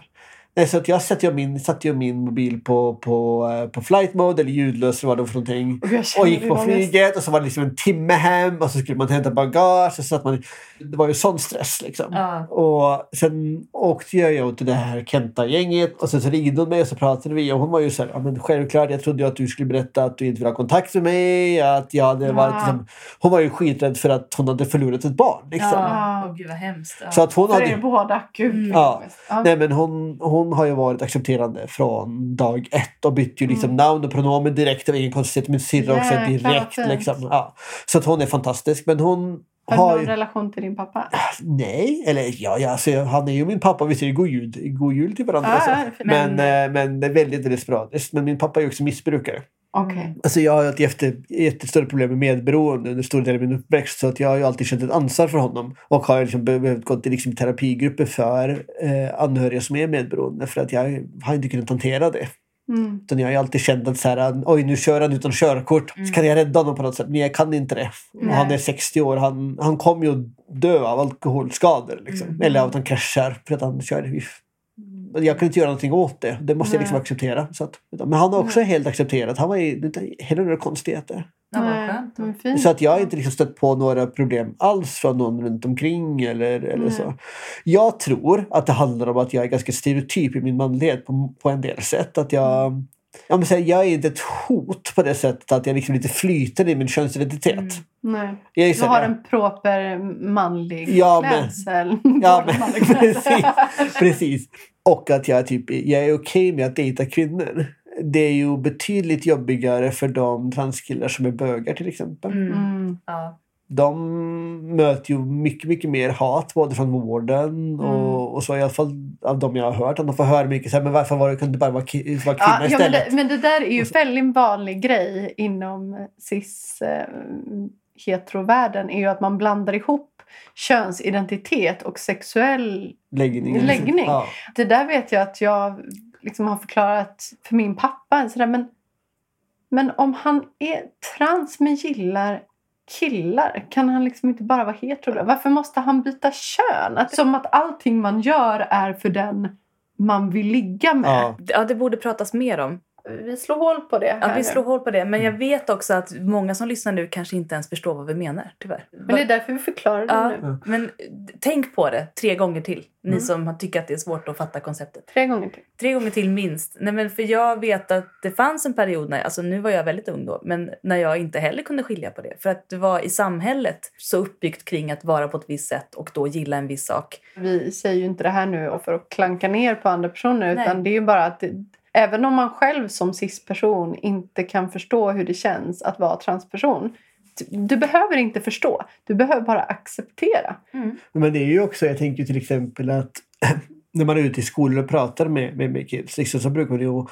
Nej, så att jag satte ju min, satte ju min mobil på, på, eh, på flight mode eller ljudlös eller vad det var för någonting. Och Och gick på var mest- flyget och så var det liksom en timme hem och så skulle man hämta bagage. Och så att man, det var ju sån stress liksom. Ja. Och sen åkte jag till det här Kenta-gänget och sen så ringde hon mig och så pratade vi och hon var ju så här, ja men självklart, jag trodde ju att du skulle berätta att du inte ville ha kontakt med mig. Att jag hade varit, Ja. liksom, hon var ju skiträdd för att hon hade förlorat ett barn. Liksom. Ja. Åh, gud vad hemskt. Så att hon För hade, er båda. Gud. Ja. Ja. Nej, men hon, hon har ju varit accepterande från dag ett och bytt ju liksom namn och pronomen direkt. Det var ingen konstighet. Min syrra också Mm. Direkt. Liksom. Ja. Så att hon är fantastisk. Men hon Har du någon ju... relation till din pappa? Nej, eller ja, ja alltså, han är ju min pappa. Vi säger god jul, god jul till varandra. Ja, så. ja, det är fint. Men, men, men det är väldigt, väldigt sporadiskt. Men min pappa är ju också missbrukare. Okej. Alltså jag har ju ett jätte, jättestort problem med medberoende under stor del av min uppväxt. Så att jag har alltid känt ett ansvar för honom. Och har liksom be- behövt gå till liksom terapigrupper för eh, anhöriga som är medberoende. För att jag har inte kunnat hantera det. Mm. Utan jag har ju alltid känt att så här, oj nu kör han utan körkort. Så kan jag rädda honom på något sätt. Men jag kan inte det. Och Nej. han är 60 år. Han, han kommer ju att dö av alkoholskador. Liksom. Mm. Eller av att han kraschar för att han kör. Men Jag kan inte göra någonting åt det. Det måste jag liksom Nej. acceptera. Så att, men han har också helt accepterat. Han var inte heller några konstigheter. Nej. Så att jag har inte liksom stött på några problem alls från någon runt omkring. Eller, eller så. Jag tror att det handlar om att jag är ganska stereotyp i min manlighet på, på en del sätt. Att jag, jag, måste säga, jag är inte ett hot på det sättet att jag liksom lite flyter i min könsidentitet. Mm. Nej. Jag är Du har här- en proper manlig Ja, men- klädsel. Ja, men, manlig klädsel. precis, precis. Och att jag, typ, jag är okej med att dejta kvinnor. Det är ju betydligt jobbigare för de transkillar som är bögar till exempel. Mm. Mm. Ja. De möter ju mycket, mycket mer hat både från vården och, och så i alla fall av de jag har hört. Att de får höra mycket så här, men varför var det, kunde det bara vara, ki- vara kvinna Ja, ja, men, istället? det, men det där är ju väldigt vanlig grej inom cis eh, heterovärlden är ju att man blandar ihop könsidentitet och sexuell Läggning. läggning. Ja. Det där vet jag att jag liksom har förklarat för min pappa. Så där, men, men om han är trans men gillar killar, kan han liksom inte bara vara hetero? Varför måste han byta kön? Att, som att allting man gör är för den man vill ligga med. Ja. ja, det borde pratas mer om. Vi slår hål på det här Ja, vi slår hål på det. Men jag vet också att många som lyssnar nu kanske inte ens förstår vad vi menar, tyvärr. Men det är därför vi förklarar det Ja, nu. men tänk på det tre gånger till. Ni Mm. som tycker att det är svårt att fatta konceptet. Tre gånger till. Tre gånger till minst. Nej, men för jag vet att det fanns en period, när, alltså nu var jag väldigt ung då, men när jag inte heller kunde skilja på det. För att det var i samhället så uppbyggt kring att vara på ett visst sätt och då gilla en viss sak. Vi säger ju inte det här nu för att klanka ner på andra personer Nej. utan det är ju bara att det, även om man själv som cis-person inte kan förstå hur det känns att vara transperson du- behöver inte förstå. Du behöver bara acceptera. Men det är ju också, jag tänker till exempel att när man är ute i skolor och pratar med, med, med kids liksom, så brukar man ju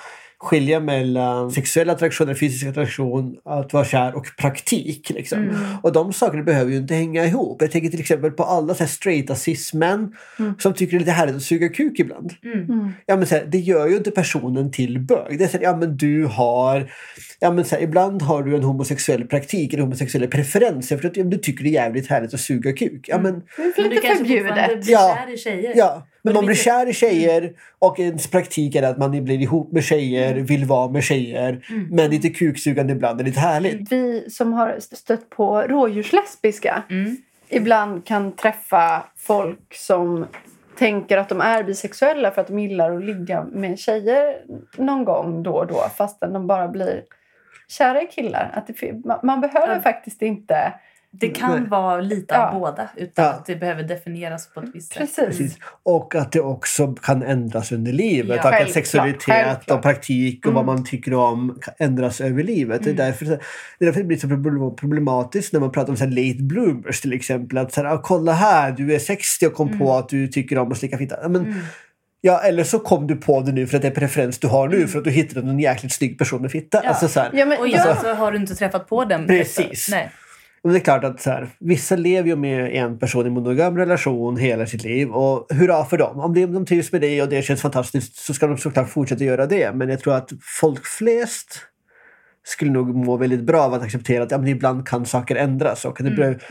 skilja mellan sexuell attraktion, fysisk attraktion, att vara kär och praktik. Liksom. Mm. Och de sakerna behöver ju inte hänga ihop. Jag tänker till exempel på alla så här straighta cis-män som tycker det är lite härligt att suga kuk ibland. Mm. Ja, men så här, det gör ju inte personen till bög. Det är så här, ja, men du har, ja, men så här, ibland har du en homosexuell praktik eller homosexuella preferenser för att ja, men du tycker det är jävligt härligt att suga kuk. Ja, men, Det är Men lite kanske förbjudet. blir Ja. kär i tjejer. Ja, men det man blir kär i tjejer och ens praktik är att man blir ihop med tjejer, vill vara med tjejer. Men lite kuksugande ibland är lite härligt. Vi som har stött på rådjurslesbiska Mm. ibland kan träffa folk som tänker att de är bisexuella för att de gillar att ligga med tjejer någon gång då och då fastän de bara blir kära i killar. Att det, man, man behöver Ja. faktiskt inte... Det kan Nej. vara lite av Ja. båda utan Ja. att det behöver definieras på ett visst sätt. Precis. Precis. Och att det också kan ändras under livet. Ja, att självklart, sexualitet självklart. och praktik och vad Mm. man tycker om kan ändras över livet. Mm. Det, är därför, det är därför det blir så problem- problematiskt när man pratar om så här late bloomers till exempel. Att så här, ah, kolla här, du är 60 och kom på att du tycker om att slicka fitta. Ja, Men, Mm. Ja, eller så kom du på det nu för att det är preferens du har nu för att du hittade en jäkligt snygg person med fitta. Ja. Alltså, så här, Ja, men, Och ja, just så har du inte träffat på den. Precis. Nej. Men det är klart att så här, vissa lever ju med en person i monogam relation hela sitt liv och hurra för dem. Om de, de trivs med det och det känns fantastiskt så ska de såklart fortsätta göra det. Men jag tror att folk flest skulle nog må väldigt bra av att acceptera att ja, men ibland kan saker ändras. Och det behöver,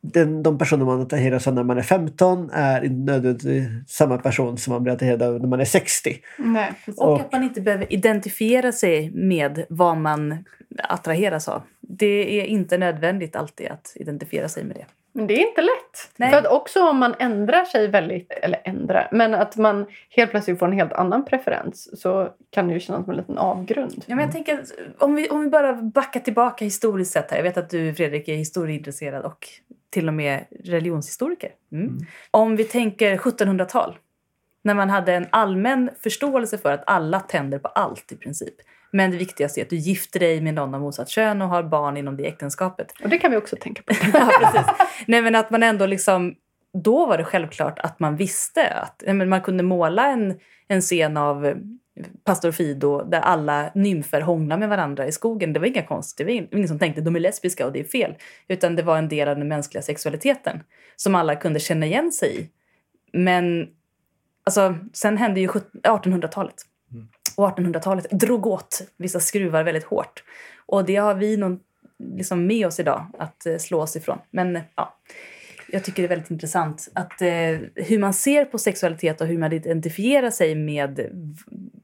den, de personer man attraheras av när man är 15 är inte nödvändigtvis samma person som man blir attraherad av när man är 60. nej. Och Och- att man inte behöver identifiera sig med vad man attraheras av. Det är inte nödvändigt alltid att identifiera sig med det. Men det är inte lätt. Nej. För att också om man ändrar sig väldigt, eller ändrar, men att man helt plötsligt får en helt annan preferens så kan det ju kännas som en liten avgrund. Ja, men jag tänker, om, vi, om vi bara backar tillbaka historiskt sett. Här. Jag vet att du Fredrik är historieintresserad och till och med religionshistoriker. Mm. Om vi tänker 1700-tal. När man hade en allmän förståelse för att alla tänder på allt i princip. Men det viktigaste är att du gifter dig med någon av motsatt kön och har barn inom det äktenskapet. Och det kan vi också tänka på. ja, precis. Nej, men att man ändå liksom... Då var det självklart att man visste att men man kunde måla en, en scen av Pastor Fido där alla nymfer hånglar med varandra i skogen. Det var inga konstigt. Det var ing- ingen som tänkte de är lesbiska och det är fel. Utan det var en del av den mänskliga sexualiteten som alla kunde känna igen sig i. Men alltså, sen hände ju 17 1800-talet. Och 1800-talet drog åt vissa skruvar väldigt hårt. Och det har vi någon, liksom med oss idag att eh, slå oss ifrån. Men eh, ja, jag tycker det är väldigt intressant att eh, hur man ser på sexualitet och hur man identifierar sig med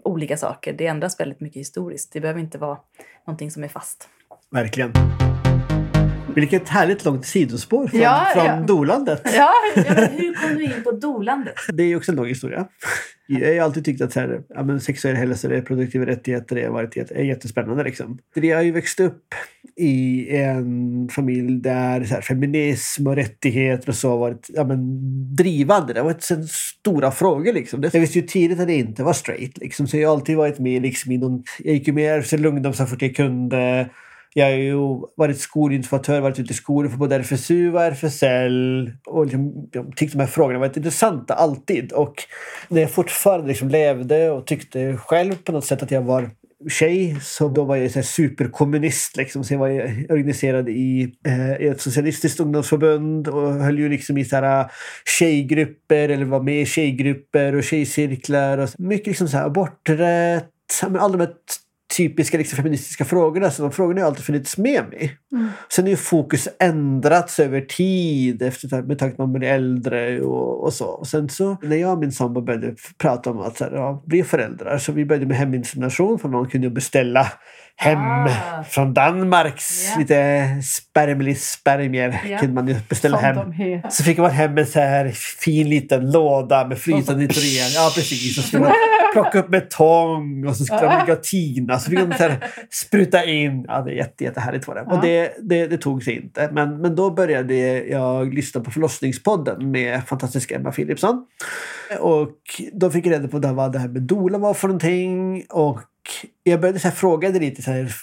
olika saker. Det ändras väldigt mycket historiskt. Det behöver inte vara någonting som är fast. Verkligen. Vilket härligt långt sidospår från, Ja, från ja. dolandet. Ja, Ja, hur kom du in på dolandet? Det är ju också en lång historia. Jag har alltid tyckt att här, ja, men sexuell hälsa och reproduktiva rättigheter är, varit, är jättespännande. Liksom. Jag har ju växt upp i en familj där här, feminism och rättigheter och så har varit ja, men, drivande. Det har varit så stora frågor. Liksom. Jag visste ju tidigt att jag inte var straight. Liksom. Så jag har alltid varit med liksom, i någon... Jag gick ju med RFSL Ungdom så fort jag kunde. Jag har ju varit skolinformatör, varit ute i skolor för både RFSU och RFSL. Och liksom, jag tyckte de här frågorna var intressanta alltid. Och när jag fortfarande liksom levde och tyckte själv på något sätt att jag var tjej så då var jag så här superkommunist. Liksom. Så jag var organiserad i, eh, i ett socialistiskt ungdomsförbund och höll ju liksom i så här, eh, tjejgrupper eller var med i tjejgrupper och tjejcirklar. Och så. mycket liksom så här, aborträtt, alla de här typiska liksom, feministiska frågorna. Så de frågorna har alltid funnits med mig. Sen har ju fokus ändrats över tid efter med tanke på att man blir äldre och, och så. Och sen så när jag och min sambo började prata om att så här, ja, bli föräldrar så vi började med heminsemination för man kunde ju beställa hem Ah. från Danmarks Ja. lite spermlis spermier Ja. kunde man ju beställa som hem. Så fick man hem en så här fin liten låda med frytande nitrogen. Ja, precis. Och plocka upp med tång och så skulle man ligga och tina. Så fick man så spruta in. Ja, det är jätte, jättehärligt var det. Och det, det, det tog sig inte. Men, men då började jag lyssna på förlossningspodden med fantastiska Emma Philipsson. Och då fick jag reda på vad det här med doula var för någonting. Och jag började så fråga det lite så här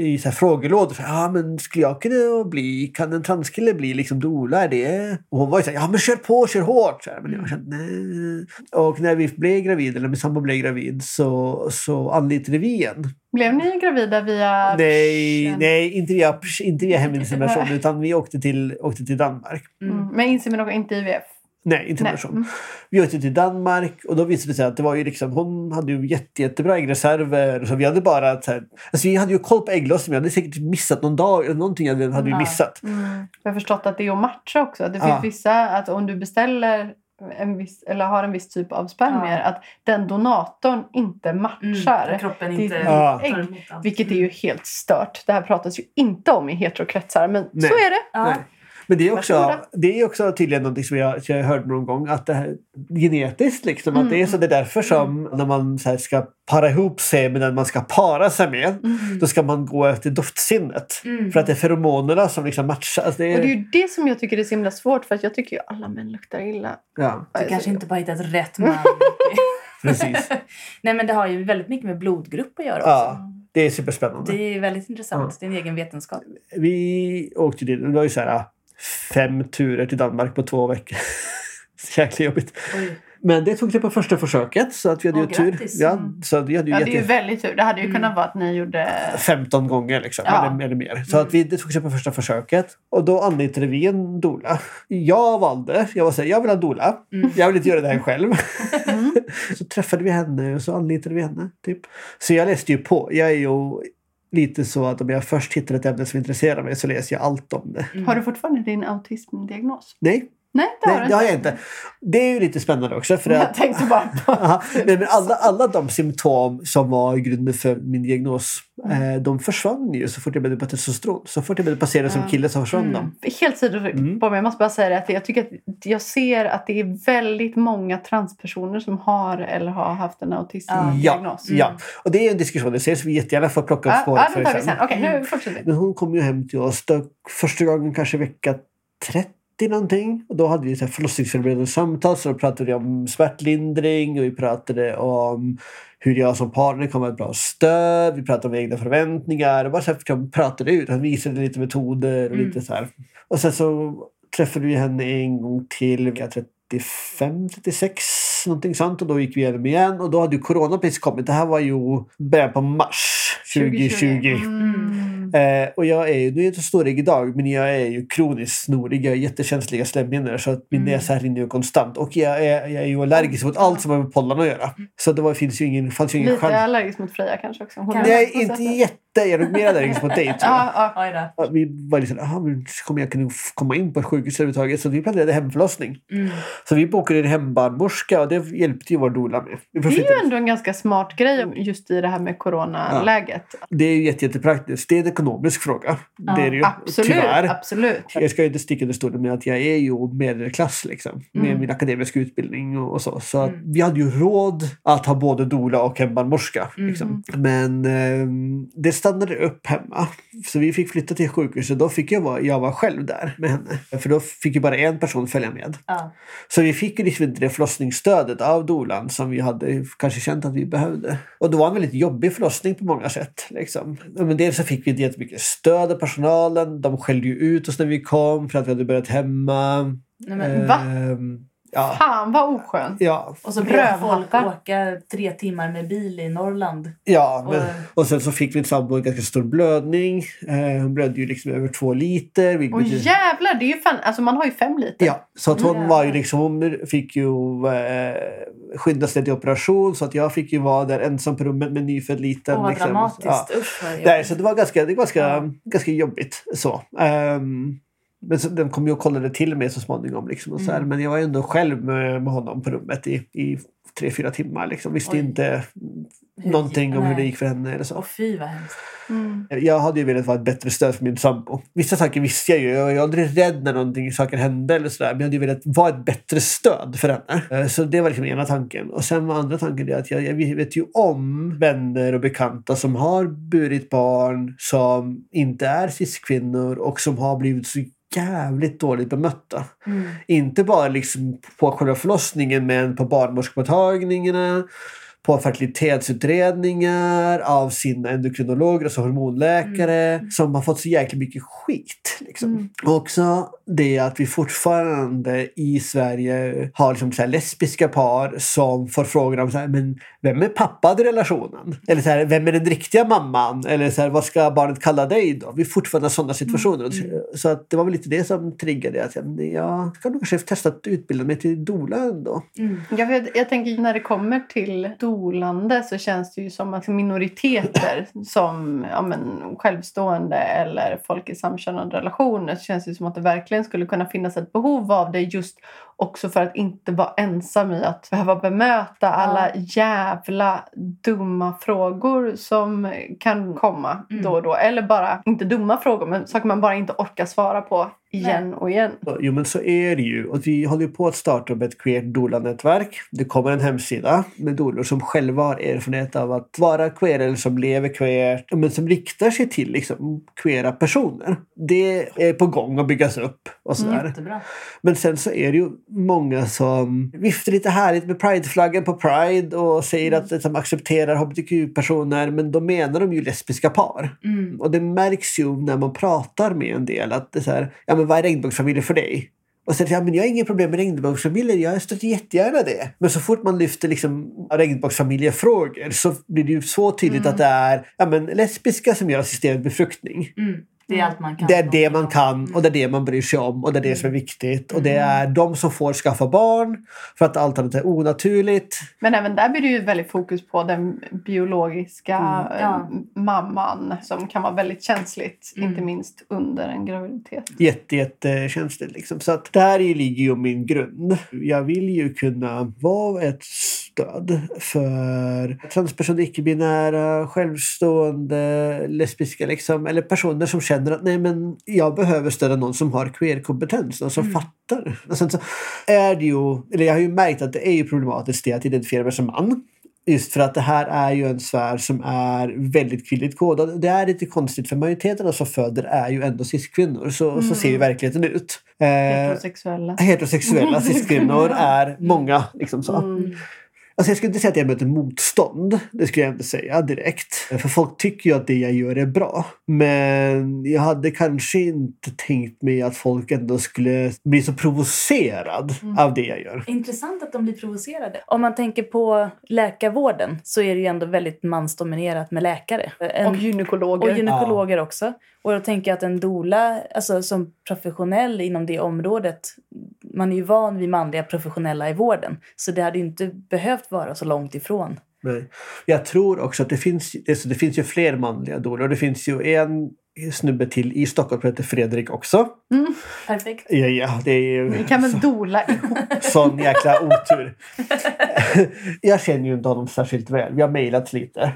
i så här frågelådor. Ja, men skulle jag kunna bli, kan en transkille bli liksom doula? Är det? Och hon var ju så här, ja men kör på, kör hårt. Så här, men jag kände, nej. Och när vi blev gravida, eller min sambo blev gravid, så, så anlitade vi igen. Blev ni gravida via... Nej, nej inte via, inte via heminsemination, utan vi åkte till, åkte till Danmark. Mm. Men insemination, inte IVF? Nej, inte Nej. insemination. Vi åkte till Danmark och då visade det sig att det var ju liksom, hon hade ju jätte, jättebra äggreserver. Så vi hade bara så här, alltså vi hade ju koll på ägglossningen. Vi hade säkert missat någon dag eller någonting hade, hade vi missat. Mm. Jag har förstått att det är att matcha också. Det finns Ja. vissa, att om du beställer en viss, eller har en viss typ av spermier, Ja. att den donatorn inte matchar. Mm, kroppen inte Ja. allt. Vilket är ju helt stört. Det här pratas ju inte om i heterokretsar, men Nej. så är det. Ja. Men det är, också, Varsågoda. det är också tydligen något som jag, jag hörde någon gång. Att det här, genetiskt liksom. Att det är så det är därför som när man så här, ska para ihop sig med den man ska para sig med. Då ska man gå efter doftsinnet. Mm. För att det är feromonerna som liksom matchar. Alltså det Och det är är, ju det som jag tycker är så himla svårt, för att jag tycker ju alla män luktar illa. ja, Du kanske inte bara hittat rätt man. precis. Nej men det har ju väldigt mycket med blodgrupp att göra också. Ja, det är superspännande. Det är väldigt intressant. Det är en egen vetenskap. Vi åkte dit. Det var ju så här fem turer till Danmark på två veckor. Jäkla jobbigt. Oj. Men det tog sig på första försöket. Så att vi hade Åh, ju tur. grattis. Ja, Mm. så vi hade ju Ja, det är ju väldigt tur. Det hade ju Mm. kunnat vara att ni gjorde... 15 gånger liksom, Ja. eller, eller mer. Så att vi, det tog sig på första försöket. Och då anlitade vi en doula. Jag valde, jag var så här, jag vill ha en doula. Mm. Jag vill inte göra det här själv. så träffade vi henne och så anlitade vi henne. Typ. Så jag läste ju på. Jag är ju lite så att om jag först hittar ett ämne som intresserar mig så läser jag allt om det. Mm. Har du fortfarande din autismdiagnos? Nej, Nej, det har nej det har jag inte. Det är ju lite spännande också. För att, Jag tänkte bara på... Nej, men alla, alla de symptom som var grunden för min diagnos, Mm. eh, de försvann ju så fort jag började på testosteron. Så fort jag började passera som kille så försvann Mm. de. Helt sidofritt Mm. mig. Jag måste bara säga det att jag tycker att jag ser att det är väldigt många transpersoner som har eller har haft en Ja, autismdiagnos. ja. Och det är en diskussion. Det ses vi jättegärna får plocka upp spåret ja, för sen. sen. Okej, nu fortsätter vi. Men hon kom ju hem till oss då, första gången kanske vecka 30 någonting. Och då hade vi så här förlossningsförberedande samtal. Så då pratade vi om smärtlindring och vi pratade om hur jag som partner kan vara ett bra stöd. Vi pratade om egna förväntningar. Och bara så här, liksom pratade ut. Han visade lite metoder och Mm. lite så här. Och sen så träffade vi henne en gång till vecka 35, 36 någonting sånt. Och då gick vi igenom igen. Och då hade ju corona precis kommit. Det här var ju början på mars 2020. Mm. Eh, och jag är ju, nu är jag inte så snorig idag, men jag är ju kroniskt snorig. Jag har jättekänsliga slemhinnor så att min Mm. näsa rinner ju konstant. Och jag är, jag är ju allergisk mot allt som har med pollen att göra. Så det var, finns ju ingen, fanns ju ingen Lite chans. allergisk mot Freja kanske också. Hon Nej, inte sättet. jätte. Tror jag. Ja, ja. Ja, Vi var liksom, aha, men kommer jag kunna komma in på ett sjukhus överhuvudtaget? Så vi planerade hemförlossning. Mm. Så vi bokade en hembarnmorska och det hjälpte ju vår doula med. Det är ju ändå en ganska smart grej just i det här med coronaläget. Det är ju jätte, jättepraktiskt. Det är det ekonomisk fråga. det är det ju, Absolut, tyvärr. absolut. Jag ska ju inte sticka under stolen med att jag är ju medelklass liksom, med Mm. min akademiska utbildning och, och så. Så att vi hade ju råd att ha både doula och en barnmorska. Liksom. Men ehm, det stannade upp hemma. Så vi fick flytta till sjukhuset. Då fick jag vara, jag var själv där med henne. För då fick ju bara en person följa med. Ja. Så vi fick ju liksom inte det förlossningsstödet av dolan som vi hade kanske känt att vi behövde. Och det var en väldigt jobbig förlossning på många sätt. Liksom. Men dels så fick vi inte jättemycket stöd av personalen. De skällde ju ut oss när vi kom för att vi hade börjat hemma. Nej, men, Va? Ehm, ja. Fan vad oskönt. Ja, och så blev folk åka tre timmar med bil i Norrland. ja men, Och- och sen så fick min sambo en ganska stor blödning. Eh, hon blödde ju liksom över två liter. Och betyder- jävlar, det är ju fan, alltså man har ju fem liter. Ja, så att hon Mm. var ju liksom, hon fick ju eh, skynda sig till operation så att jag fick ju vara där ensam på rummet med nyfödd liten. Åh, vad liksom. dramatiskt. Ja. Usch vad Nej, så det var ganska, det var ganska, Ja. ganska jobbigt. Så. Ehm, men så, den kom ju och kollade till mig så småningom. Liksom, och så här. Mm. Men jag var ändå själv med, med honom på rummet i, i tre, fyra timmar. Liksom. Visste Oj. inte Hur någonting gick- om hur det nej. gick för henne. Eller så. Åh fy vad hemskt. Mm. Jag hade ju velat vara ett bättre stöd för min sambo. Vissa saker visste jag ju. Jag var aldrig rädd när någonting, saker hände. Eller sådär. Men jag hade ju velat vara ett bättre stöd för henne. Eh, Så det var liksom ena tanken. Och sen var andra tanken det att jag, jag vet ju om vänner och bekanta som har burit barn som inte är cis-kvinnor och som har blivit så jävligt dåligt bemötta. Mm. Inte bara liksom på själva förlossningen men på barnmorskemottagningarna, på fertilitetsutredningar av sina endokrinologer, alltså hormonläkare, som har fått så jäkla mycket skit. Liksom. Och också det att vi fortfarande i Sverige har liksom så lesbiska par som får frågor om så här, men vem är pappan i relationen? Eller så här, vem är den riktiga mamman? Eller så här, vad ska barnet kalla dig då? Vi fortfarande i sådana situationer. Så att det var väl lite det som triggade att jag, ska nog kanske testa att utbilda mig till doula ändå. Jag, vet, jag tänker när det kommer till solande så känns det ju som att minoriteter som ja, men, självstående eller folk i samkönade relationer så känns det som att det verkligen skulle kunna finnas ett behov av det just också för att inte vara ensam i att behöva bemöta alla jävla dumma frågor som kan komma Mm. då och då. Eller bara, inte dumma frågor, men saker man bara inte orkar svara på igen och igen. Jo men så är det ju. Och vi håller ju på att starta upp ett queert doula-nätverk. Det kommer en hemsida med doulor som själva har erfarenhet av att vara queer eller som lever queert. Men som riktar sig till liksom queera personer. Det är på gång att byggas upp och sådär. Jättebra. Men sen så är det ju många som viftar lite härligt med prideflaggan på Pride och säger att de accepterar hbtq-personer men då menar de ju lesbiska par. Mm. Och det märks ju när man pratar med en del att det är så här, ja men vad är regnbågsfamiljer för dig? Och så säger jag, men jag har inget problem med regnbågsfamiljer, jag stöter jättegärna det. Men så fort man lyfter liksom regnbågsfamiljefrågor så blir det ju så tydligt att det är ja, men lesbiska som gör assisterad befruktning. Mm. Det är allt man kan. Det är det man kan och det är det man bryr sig om och det är det som är viktigt. Och det är de som får skaffa barn för att allt annat är onaturligt. Men även där blir det ju väldigt fokus på den biologiska Mm, ja. eh, mamman som kan vara väldigt känsligt, Mm. inte minst under en graviditet. Jätte, jättekänsligt. Liksom. Så att där ligger ju min grund. Jag vill ju kunna vara ett stöd för transpersoner, icke-binära, självstående, lesbiska liksom, eller personer som känner att nej men jag behöver stödja någon som har queer-kompetens, någon som fattar. Och sen så är det ju, eller jag har ju märkt att det är ju problematiskt det att identifiera mig som man. Just för att det här är ju en sfär som är väldigt kvinnligt kodad. Det är lite konstigt för majoriteten av som föder är ju ändå cis-kvinnor. Så, så ser ju verkligheten ut. Eh, Heterosexuella. heterosexuella cis-kvinnor är många. Liksom så. Mm. Alltså jag skulle inte säga att jag möter motstånd. Det skulle jag inte säga direkt. För folk tycker ju att det jag gör är bra. Men jag hade kanske inte tänkt mig att folk ändå skulle bli så provocerad av det jag gör. Intressant att de blir provocerade. Om man tänker på läkarvården så är det ju ändå väldigt mansdominerat med läkare. En, Och gynekologer. och gynekologer också. Och då tänker jag att en doula, alltså som professionell inom det området, man är ju van vid manliga professionella i vården. Så det hade ju inte behövt vara så långt ifrån. Nej. Jag tror också att det finns, alltså det finns ju fler manliga doler. Det finns ju en snubbe till i Stockholm som heter Fredrik också. Perfekt. Ja, ja, det är Ni kan väl dola ihop? sån jäkla otur. jag känner ju inte honom särskilt väl. Vi har mejlat lite.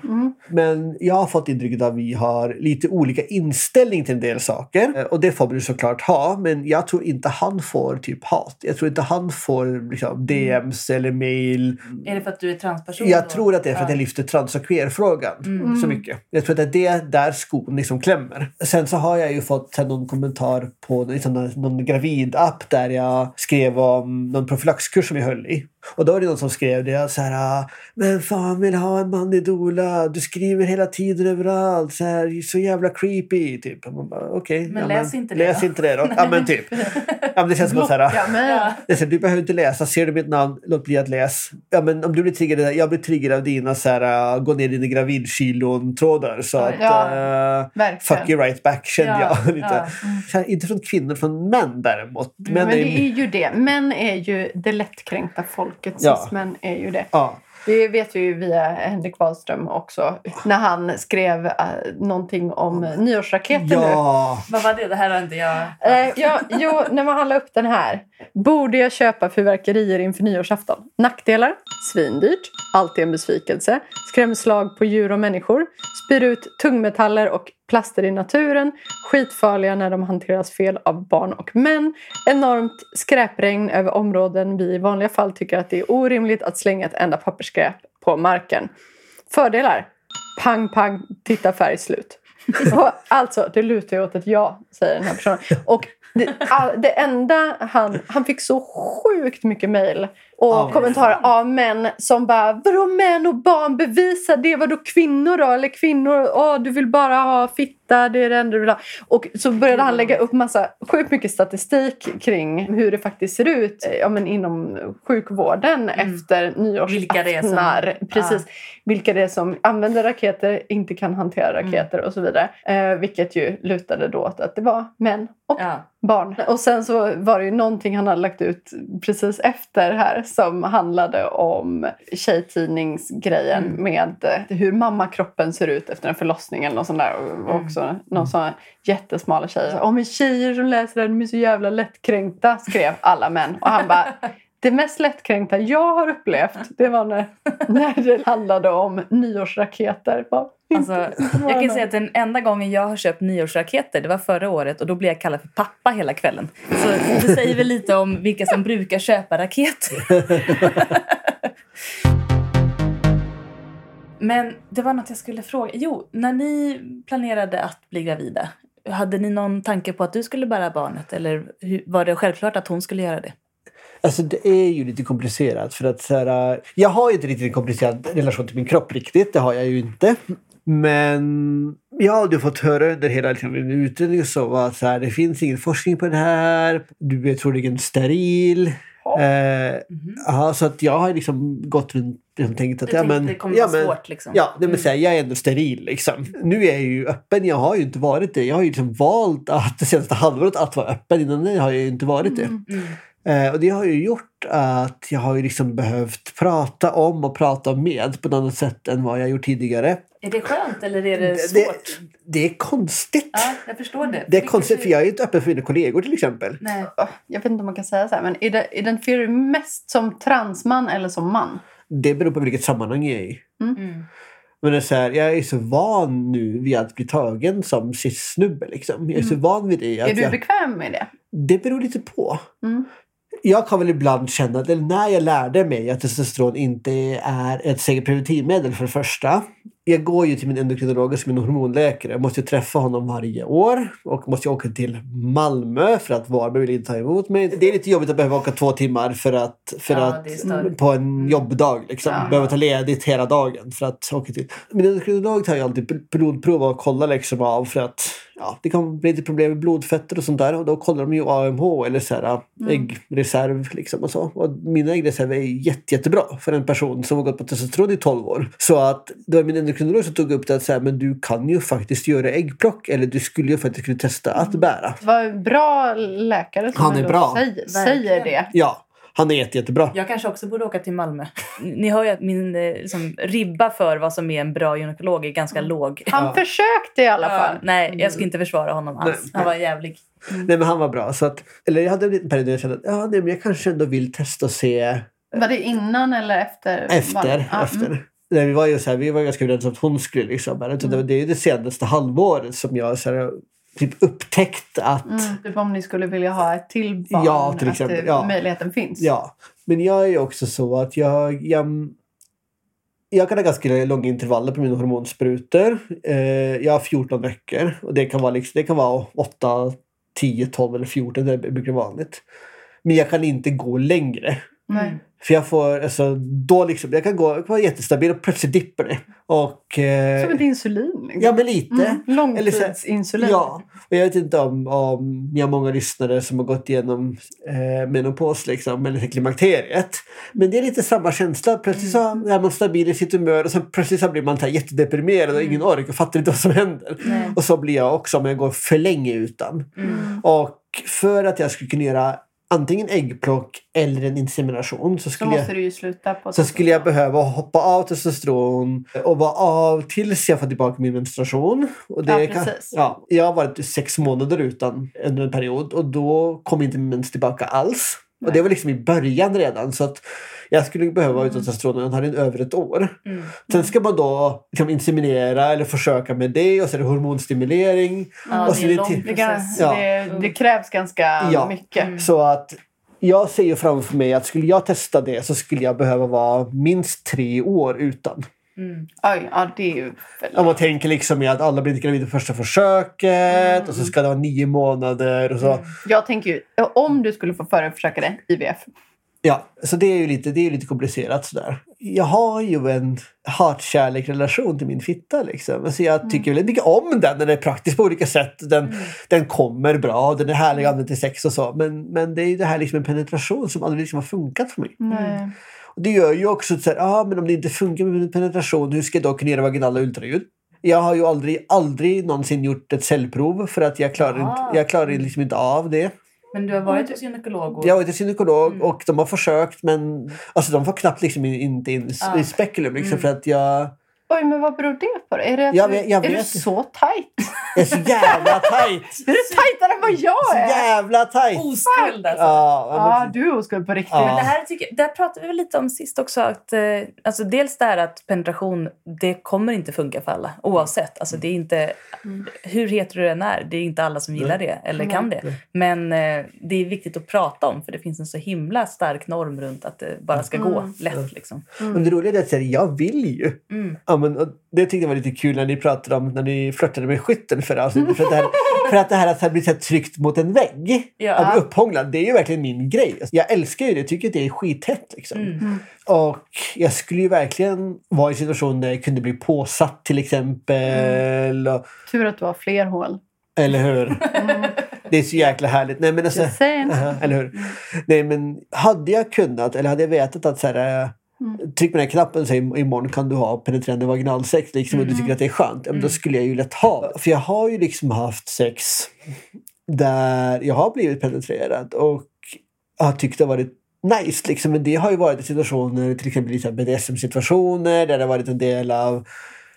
Men jag har fått intrycket att vi har lite olika inställning till en del saker. Eh, Och det får man ju såklart ha. Men jag tror inte han får typ hat. Jag tror inte han får liksom, DMs eller mejl. Är det för att du är transperson? Jag då? tror att det är för att Ja. jag lyfter trans och queer-frågan så mycket. Jag tror att det är där skon liksom klämmer. Sen så har jag ju fått här, någon kommentar på liksom, någon, gravidapp där jag skrev om någon profylaxkurs som jag höll i. Och då var det någon som skrev det så här Men fan vill ha en man i dola? Du skriver hela tiden överallt. Så, här, så jävla creepy. Typ. Och man bara, Okej. Men ja, läs inte det Läs då. inte det då. Ja men typ. Ja, men det känns som att så här, Ja, men, Ja. det här, du behöver inte läsa. Ser du mitt namn, låt bli att läsa. Ja, men om du blir triggad, jag blir triggad av dina så här, uh, gå ner i dina gravidkilon-trådar. Så att, Ja, uh, fuck you right back kände Ja, jag. lite. ja. Så här, inte från kvinnor, från män däremot. Men, Män det är, är ju det. Män är ju det lättkränkta folket. Ja. Är ju det. ja. Det vet vi ju via Henrik Wahlström också. När han skrev uh, någonting om nyårsraketer nu. ja. Vad var det? Det här har inte jag... Eh, ja, jo, när man handlar upp den här. Borde jag köpa fyrverkerier inför nyårsafton? Nackdelar? Svindyrt. Alltid en besvikelse. Skrämslag på djur och människor. Spyr ut tungmetaller och plaster i naturen. Skitfarliga när de hanteras fel av barn och män. Enormt skräpregn över områden vi i vanliga fall tycker att det är orimligt att slänga ett enda pappersskräp på marken. Fördelar? Pang, pang, titta färg slut. Och alltså, det lutar ju åt ett ja, säger den här personen. Och det, all, det enda han... Han fick så sjukt mycket mejl och Ja. kommentarer av män som bara Vadå män och barn? Bevisa det! Vadå kvinnor då? Eller kvinnor? Åh, du vill bara ha fitta, det är det enda du vill ha. Och så började han lägga upp massa sjukt mycket statistik kring hur det faktiskt ser ut eh, ja, men inom sjukvården efter Vilka är som- nyårsaftnar. Precis vilka det är som använder raketer, inte kan hantera raketer och så vidare. Eh, vilket ju lutade då åt att det var män och Ja. barn. Och sen så var det ju någonting han hade lagt ut precis efter här som handlade om tjejtidningsgrejen Mm. med eh, hur mammakroppen ser ut efter en förlossning eller något sånt där. Och Mm. också någon sån jättesmala tjejer. Om tjejer som läser här, de är så jävla lättkränkta, skrev alla män. Och han bara det mest lättkränkta jag har upplevt det var när, när det handlade om nyårsraketer. Bara, Alltså, jag kan säga att den enda gången jag har köpt nyårsraketer det var förra året och då blev jag kallad för pappa hela kvällen. Så det säger väl lite om vilka som brukar köpa raketer. Men det var något jag skulle fråga. Jo, när ni planerade att bli gravida, hade ni någon tanke på att du skulle bära barnet? Eller var det självklart att hon skulle göra det? Alltså det är ju lite komplicerat. För att, så här, äh, jag har ju inte riktigt en komplicerad relation till min kropp riktigt. Det har jag ju inte. Men jag har aldrig fått höra under hela liksom, min utredning så att så här, det finns ingen forskning på det här. Du är troligen steril. Eh, ja, så att jag har liksom gått runt och tänkt att Du ja, tänkte men, det kommer ja, vara men, svårt, liksom. Ja, det vill säga, jag är ändå steril. Liksom. Nu är jag ju öppen. Jag har ju inte varit det. Jag har ju liksom valt att det senaste halvåret att vara öppen. Innan det har jag ju inte varit det. Eh, och det har ju gjort att jag har ju liksom behövt prata om och prata med på ett annat sätt än vad jag gjort tidigare. Är det skönt eller är det Det, svårt? det är konstigt. Ja, jag förstår det. Det är Vilket konstigt du- för jag är inte öppen för mina kollegor till exempel. Nej. Jag vet inte om man kan säga så här, men ide- identifierar du mest som transman eller som man? Det beror på vilket sammanhang jag är i. Mm. Men det är så här, jag är så van nu vid att bli tagen som cis-snubbe. Liksom. Jag är så van vid det. Att Mm. Är du jag, bekväm med det? det beror lite på. Mm. Jag kan väl ibland känna, att- eller när jag lärde mig att testosteron inte är ett säkert preventivmedel för det första. Jag går ju till min endokrinolog som är en hormonläkare. Jag måste ju träffa honom varje år och måste åka till Malmö för att Varberg vill inte ta emot mig. Det är lite jobbigt att behöva åka två timmar för att, för Ja, att på en jobbdag. Liksom. Ja. Behöva ta ledigt hela dagen för att åka till. Min endokrinolog tar ju alltid blodprov och kollar liksom av för att ja, det kan bli lite problem med blodfetter och sånt där. Och då kollar de ju AMH eller så här, äggreserv. Liksom och så. Och mina äggreserver är jätte, jättebra för en person som har gått på testosteron i 12 år. Så att det var min endokrinolog som tog upp det att så här, men du kan ju faktiskt göra äggplock eller du skulle ju faktiskt kunna testa att bära. Det var en bra läkare som Han är bra. Säger, säger det. Ja, Han är jätte, jättebra. Jag kanske också borde åka till Malmö. Ni hör ju att min eh, liksom, ribba för vad som är en bra gynekolog är ganska låg. Han Ja. försökte i alla Ja, fall. nej, jag ska inte försvara honom alls. Nej. Han var jävlig. Nej, men han var bra. Så att, eller jag hade en liten period där jag kände att ja, nej, men jag kanske ändå vill testa och se Var det innan eller efter? efter. Ja, efter. mm. Nej, vi var ju så här, vi var ganska överens om att hon skulle liksom. Men det, det är ju det senaste halvåret som jag så här, typ upptäckt att Mm, typ om ni skulle vilja ha ett till barn. Ja, till exempel, Att det, ja. möjligheten finns. Ja, men jag är också så att jag, jag, jag kan ha ganska långa intervaller på mina hormonsprutor. Eh, jag har 14 veckor och det kan vara, liksom, det kan vara 8, 10, 12 eller 14. Det är mycket vanligt. Men jag kan inte gå längre. Nej. För jag får, alltså, då liksom, jag kan gå, jag kan vara jättestabil och plötsligt dippar det. Och, eh, Som ett insulin. Liksom. ja, men lite. Mm, långtidsinsulin. Ja, och jag vet inte om, om ni har många lyssnare som har gått igenom eh, menopos liksom, eller klimakteriet. Men det är lite samma känsla. Plötsligt så är man stabil i sitt humör och sen plötsligt så blir man så jättedeprimerad och ingen ork och fattar inte vad som händer. Nej. Och så blir jag också om jag går för länge utan. Mm. Och för att jag skulle kunna göra antingen äggplock eller en insemination så skulle jag så skulle jag behöva hoppa av testosteron och vara av tills jag får tillbaka min menstruation. Och det Ja, kan, ja, jag har varit sex månader utan under en period och då kom inte min mens tillbaka alls. Och det var liksom i början redan så att jag skulle behöva vara utan testosteron när jag har den över ett år. Mm. Sen ska man då liksom inseminera eller försöka med det och så är det hormonstimulering. Ja, och det är en lång process. Ja. det, det krävs ganska Ja. mycket. Mm. Så att jag ser ju framför mig att skulle jag testa det så skulle jag behöva vara minst tre år utan. Mm. Oj, ja, det är ju väldigt... Om man tänker liksom att alla blir inte gravida på första försöket och så ska det vara nio månader och så. Jag tänker ju, om du skulle få förförsöka det, IVF. Ja, så det är ju lite, det är lite komplicerat sådär. Jag har ju en hat-kärlek-relation till min fitta. Liksom. Alltså jag tycker väldigt mycket om den. Den är praktisk på olika sätt. Den, den kommer bra. Den är härlig att använda till sex och så. Men, men det är ju det här liksom en penetration som aldrig liksom har funkat för mig. Det gör ju också att ah, men om det inte funkar med penetration, hur ska jag då kunna göra vaginala ultraljud? Jag har ju aldrig, aldrig någonsin gjort ett cellprov för att jag klarar, Ah. inte, jag klarar liksom inte av det. Men du har varit hos gynekolog? Och... Jag har varit till gynekolog Mm. och de har försökt men alltså, de får knappt liksom in- inte in Ah. i spekulum. Liksom, Mm. för att jag, Oj, men vad beror det på? Är, det att Jag du, jag är du så tajt? jag är så jävla tajt! Är du tajtare än vad jag Så är? jävla tajt! Oskuld alltså. Ja, Ja, men, du är oskuld på riktigt. Ja. Men det här tycker, där pratade vi lite om sist också. Att, eh, alltså dels det här att penetration, det kommer inte funka för alla. Oavsett. Alltså det är inte, Hur hetero du än är, det är inte alla som gillar det eller kan det. Men eh, det är viktigt att prata om för det finns en så himla stark norm runt att det bara ska gå lätt. Liksom. men det roliga är att säga, jag vill ju. Mm. Ja, men, och det tyckte jag var lite kul när ni pratade om när ni flörtade med skytten förra avsnittet. För, att det här, för att det här att det blir så här tryckt mot en vägg, Ja. att bli upphånglad, det är ju verkligen min grej. Jag älskar ju det, jag tycker att det är skithett. Liksom. Mm. Och jag skulle ju verkligen vara i en situation där jag kunde bli påsatt till exempel. Och, Tur att du har fler hål. eller hur? Det är så jäkla härligt. Nej, men alltså, saying. Aha, eller hur? Nej, men hade jag kunnat, eller hade jag vetat att så här, äh, tryck på den här knappen och säg imorgon kan du ha penetrerande vaginalsex liksom, och du tycker att det är skönt. men Då skulle jag ju lätt ha. För jag har ju liksom haft sex där jag har blivit penetrerad och har tyckt det har varit nice. Liksom. Men det har ju varit situationer, till exempel i BDSM-situationer där det har varit en del av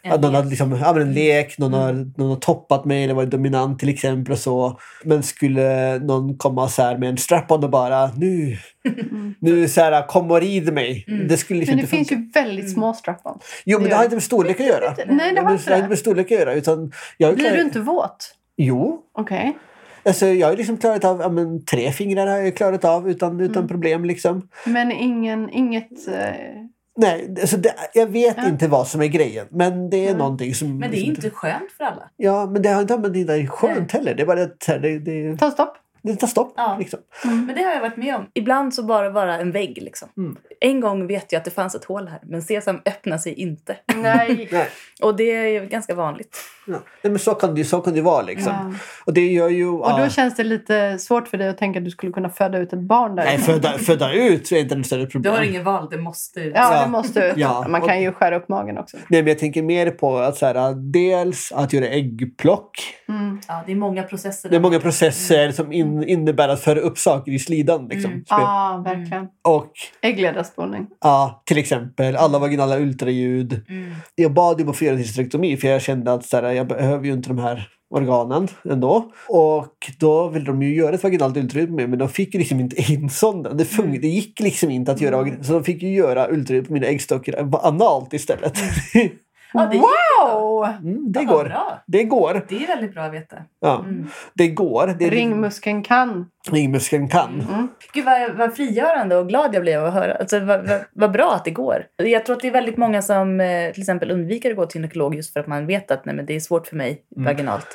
att någon har liksom, ja, men en lek, någon, har, någon har toppat mig eller varit dominant till exempel. och så. Men skulle någon komma så här med en strap-on och bara nu, nu så här, kom och rid mig. Det skulle liksom Men det inte finns funka. ju väldigt små strap-on. Jo, men det det har inte med storlek att göra. Nej, det har inte har inte det. med storlek att göra. Utan jag Blir du inte våt? Jo. Okej. Alltså, jag har liksom klarat av ja, men, tre fingrar har jag klarat av utan, utan problem. Liksom. Men ingen, inget... eh, Nej, alltså det, jag vet Ja. inte vad som är grejen. Men det är någonting som... Men det är som- inte skönt för alla. Ja, men det har inte med det är skönt heller. Det är bara att det, det, Ta stopp. det tar stopp. Ja. Liksom. Men det har jag varit med om. Ibland så bara vara en vägg. Liksom. Mm. En gång vet jag att det fanns ett hål här, men Sesam öppnar sig inte. Nej. Nej. Och det är ju ganska vanligt. Ja. Nej, men så kan det så kan det vara. Liksom. Ja. Och det gör ju... Och då känns det lite svårt för dig att tänka att du skulle kunna föda ut ett barn där. Nej, föda, föda ut är inte en större Du problem. har ingen val, det måste ut. Ja, Ja. det måste ut. Ja. Man kan ju skära upp magen också. Nej, men jag tänker mer på att så här, dels att göra äggplock. Mm. Ja, det är många processer. Det är många processer som in, innebär att föra upp saker i slidan. Liksom. Mm. Ja, verkligen. Och Äggledarspolning. ja, till exempel alla vaginala ultraljud. Mm. Jag bad ju om en hysterektomi för jag kände att så här, jag behöver ju inte de här organen ändå. Och då ville de ju göra ett vaginalt ultraljud på mig men de fick ju liksom inte in sonden. Det, fun- Mm. det gick liksom inte att göra Så de fick ju göra ultraljud på mina äggstockar analt istället. Ja, det gick Wow! Mm, det Ja, går. bra. Det går. Det är väldigt bra att veta. Ja, Mm. det går. Det är Ringmuskeln kan. ringmuskeln kan. Gud vad, vad frigörande och glad jag blev av att höra. Alltså, vad, vad, vad bra att det går. Jag tror att det är väldigt många som eh, till exempel undviker att gå till gynekolog just för att man vet att nej, men det är svårt för mig vaginalt.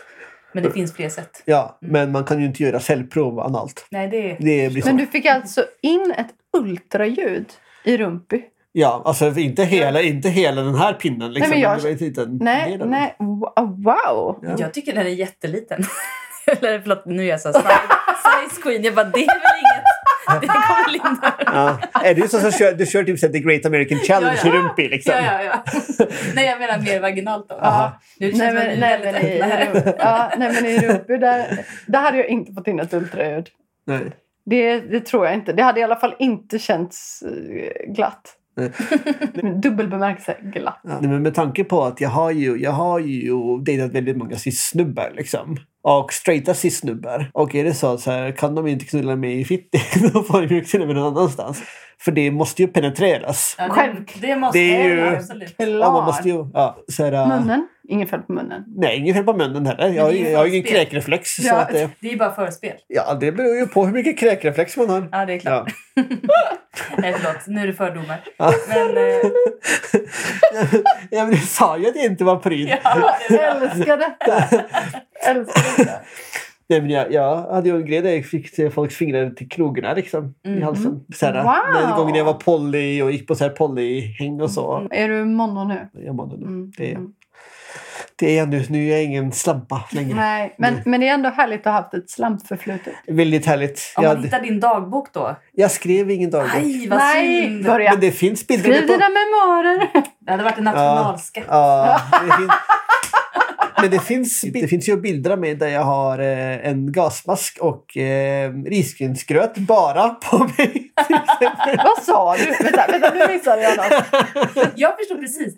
Men det finns fler sätt. Ja, men man kan ju inte göra cellprov analt. Nej, det är... Det blir så. Men du fick alltså in ett ultraljud i Rumpi? Ja, alltså inte hela, inte hela den här pinnen. Liksom. Nej, men jag- Det var Nej, nej. Wo- Wow! Ja. Jag tycker den är jätteliten. Eller förlåt, nu är jag så size, size queen. Jag bara, det är väl inget. Det kommer Linda. Ja. Är du så som kör, du kör typ så The Great American Challenge Ja, ja. i rumpi liksom? Ja, ja, ja. Nej, jag menar mer vaginalt då. Aha. Nu känns Nej det men, nej, men, i, här. ja, nej men i Rumpi där, där hade jag inte fått in ett ultraljud. Nej. Det, det tror jag inte. Det hade i alla fall inte känts eh, glatt. Dubbel bemärkelse glatt. Ja. Men med tanke på att jag har ju, jag har ju dejtat väldigt många cis-snubbar liksom. Och straighta cis-snubbar. Och är det så, att så här, kan de inte knulla mig i fitti då får de ju knulla mig någon annanstans. För det måste ju penetreras. Ja, Själv- det, det måste Det är ju- ja, absolut. Ja, man måste ju, ja, så här, äh, Munnen? Inget fel på munnen. Nej, inget fel på munnen heller. Jag, det ju- jag har ju ingen kräkreflex. Så Ja. att det, Det är bara förspel. ja, det beror ju på hur mycket kräkreflex man har. Ja, det är klart. Ja. Nej, förlåt. Nu är det fördomar. Ja. Men... Eh, ja, men du sa ju att jag inte var pryd. ja, det. Älskar detta! Älskar detta. Nej, men jag, jag hade ju en grej där jag fick se folks fingrar till krogarna liksom, i halsen. Så här, Wow! Den gången jag var poly och gick på så här polyhäng och så. Är du mono nu? Jag mådde nu. Mm. Det, är- det är jag nu. Nu är jag ingen slampa längre. Nej, men, men det är ändå härligt att ha haft ett slampförflutet. Väldigt härligt. Om man Jag, hittar din dagbok då? jag skrev ingen dagbok. Aj, vad Nej, synd! börja. Men det finns bilder Skriv på... dina memoarer! Det hade varit en nationalskatt. Ja, det finns... Men det finns, det finns ju bilder av mig där jag har eh, en gasmask och eh, risgrynsgröt bara på mig. Vad sa du? Vänta, vänta nu missade jag något. Jag förstår precis.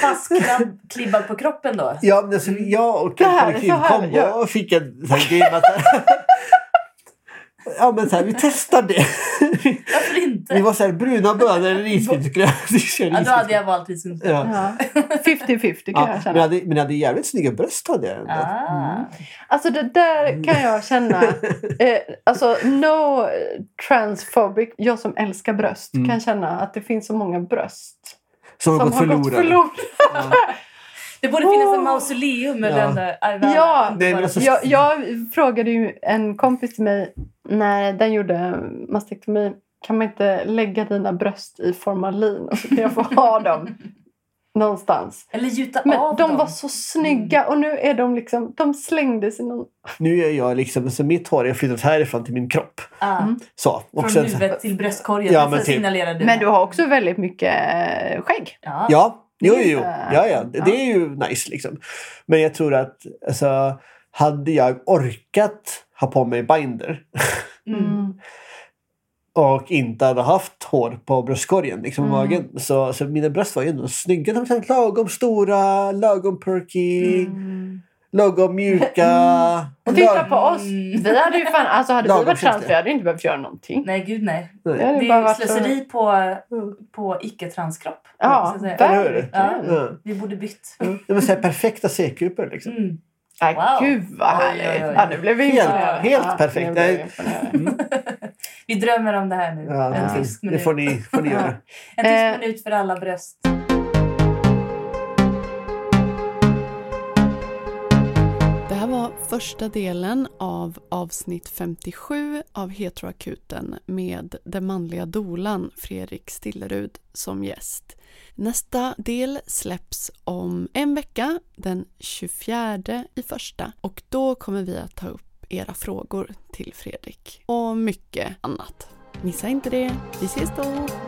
Fastklibbad på kroppen då? Ja, men alltså, jag och en kollektivkombo fick en sån grej. Ja men så här, vi testar det. Varför Vi inte? var så här, bruna bönor eller risgrynsgröt. Vi Ja, då hade jag valt risgrynsgröt. Ja. Ja. 50-50 kan Ja, jag men, känna. jag hade, men jag hade jävligt snygga bröst. Hade jag. ändå. Ah. Alltså det där kan jag känna. Eh, alltså no transphobic. Jag som älskar bröst Mm. kan känna att det finns så många bröst Som har gått förlorade. förlorade. Det borde finnas en Åh. mausoleum med Ja. den där Arvana. Ja. Nej, men Jag, jag frågade ju en kompis till mig när den gjorde mastektomi. Kan man inte lägga dina bröst i formalin och så kan jag få ha dem någonstans. Eller gjuta Men av de dem. var så snygga och nu är de liksom, de slängdes i någon... Nu är jag liksom, så mitt hår har flyttat härifrån till min kropp. Ah. Mm. Så. Och Från sen, huvudet till bröstkorgen. Ja, men men typ. du. Men du har också väldigt mycket eh, skägg. Ja. Ja, jo, Det är jo, jo. inte- Ja, ja. Det, ja. det är ju nice liksom. Men jag tror att alltså, hade jag orkat ha på mig binder Mm. och inte hade haft hår på bröstkorgen, liksom Mm. magen. Så, så mina bröst var ju ändå snygga. De var lagom stora, lagom perky, Mm. lagom mjuka. Och titta lag- på oss. Mm. Vi hade ju fan, alltså hade vi varit trans vi hade inte behövt göra någonting. Nej, gud nej. Nej. Det Det bara är varit så- slöseri på, på icke-transkropp. Ja, verkligen. Ja. Vi borde bytt. Det var så här perfekta C-kupor liksom. Mm. Ja, Wow. Gud vad Oj, härligt. oj, oj. Ja, nu blev vi Helt- helt ja, perfekt. blev vi Nej. drömmer om det här nu. Ja, en det, tyst det minut. får ni, får ni göra. En tyst Eh. minut för alla bröst. Första delen av avsnitt 57 av Heteroakuten med den manliga dolan Fredrik Stillerud som gäst. Nästa del släpps om en vecka, den 24 i första och då kommer vi att ta upp era frågor till Fredrik och mycket annat. Missa inte det. Vi ses då!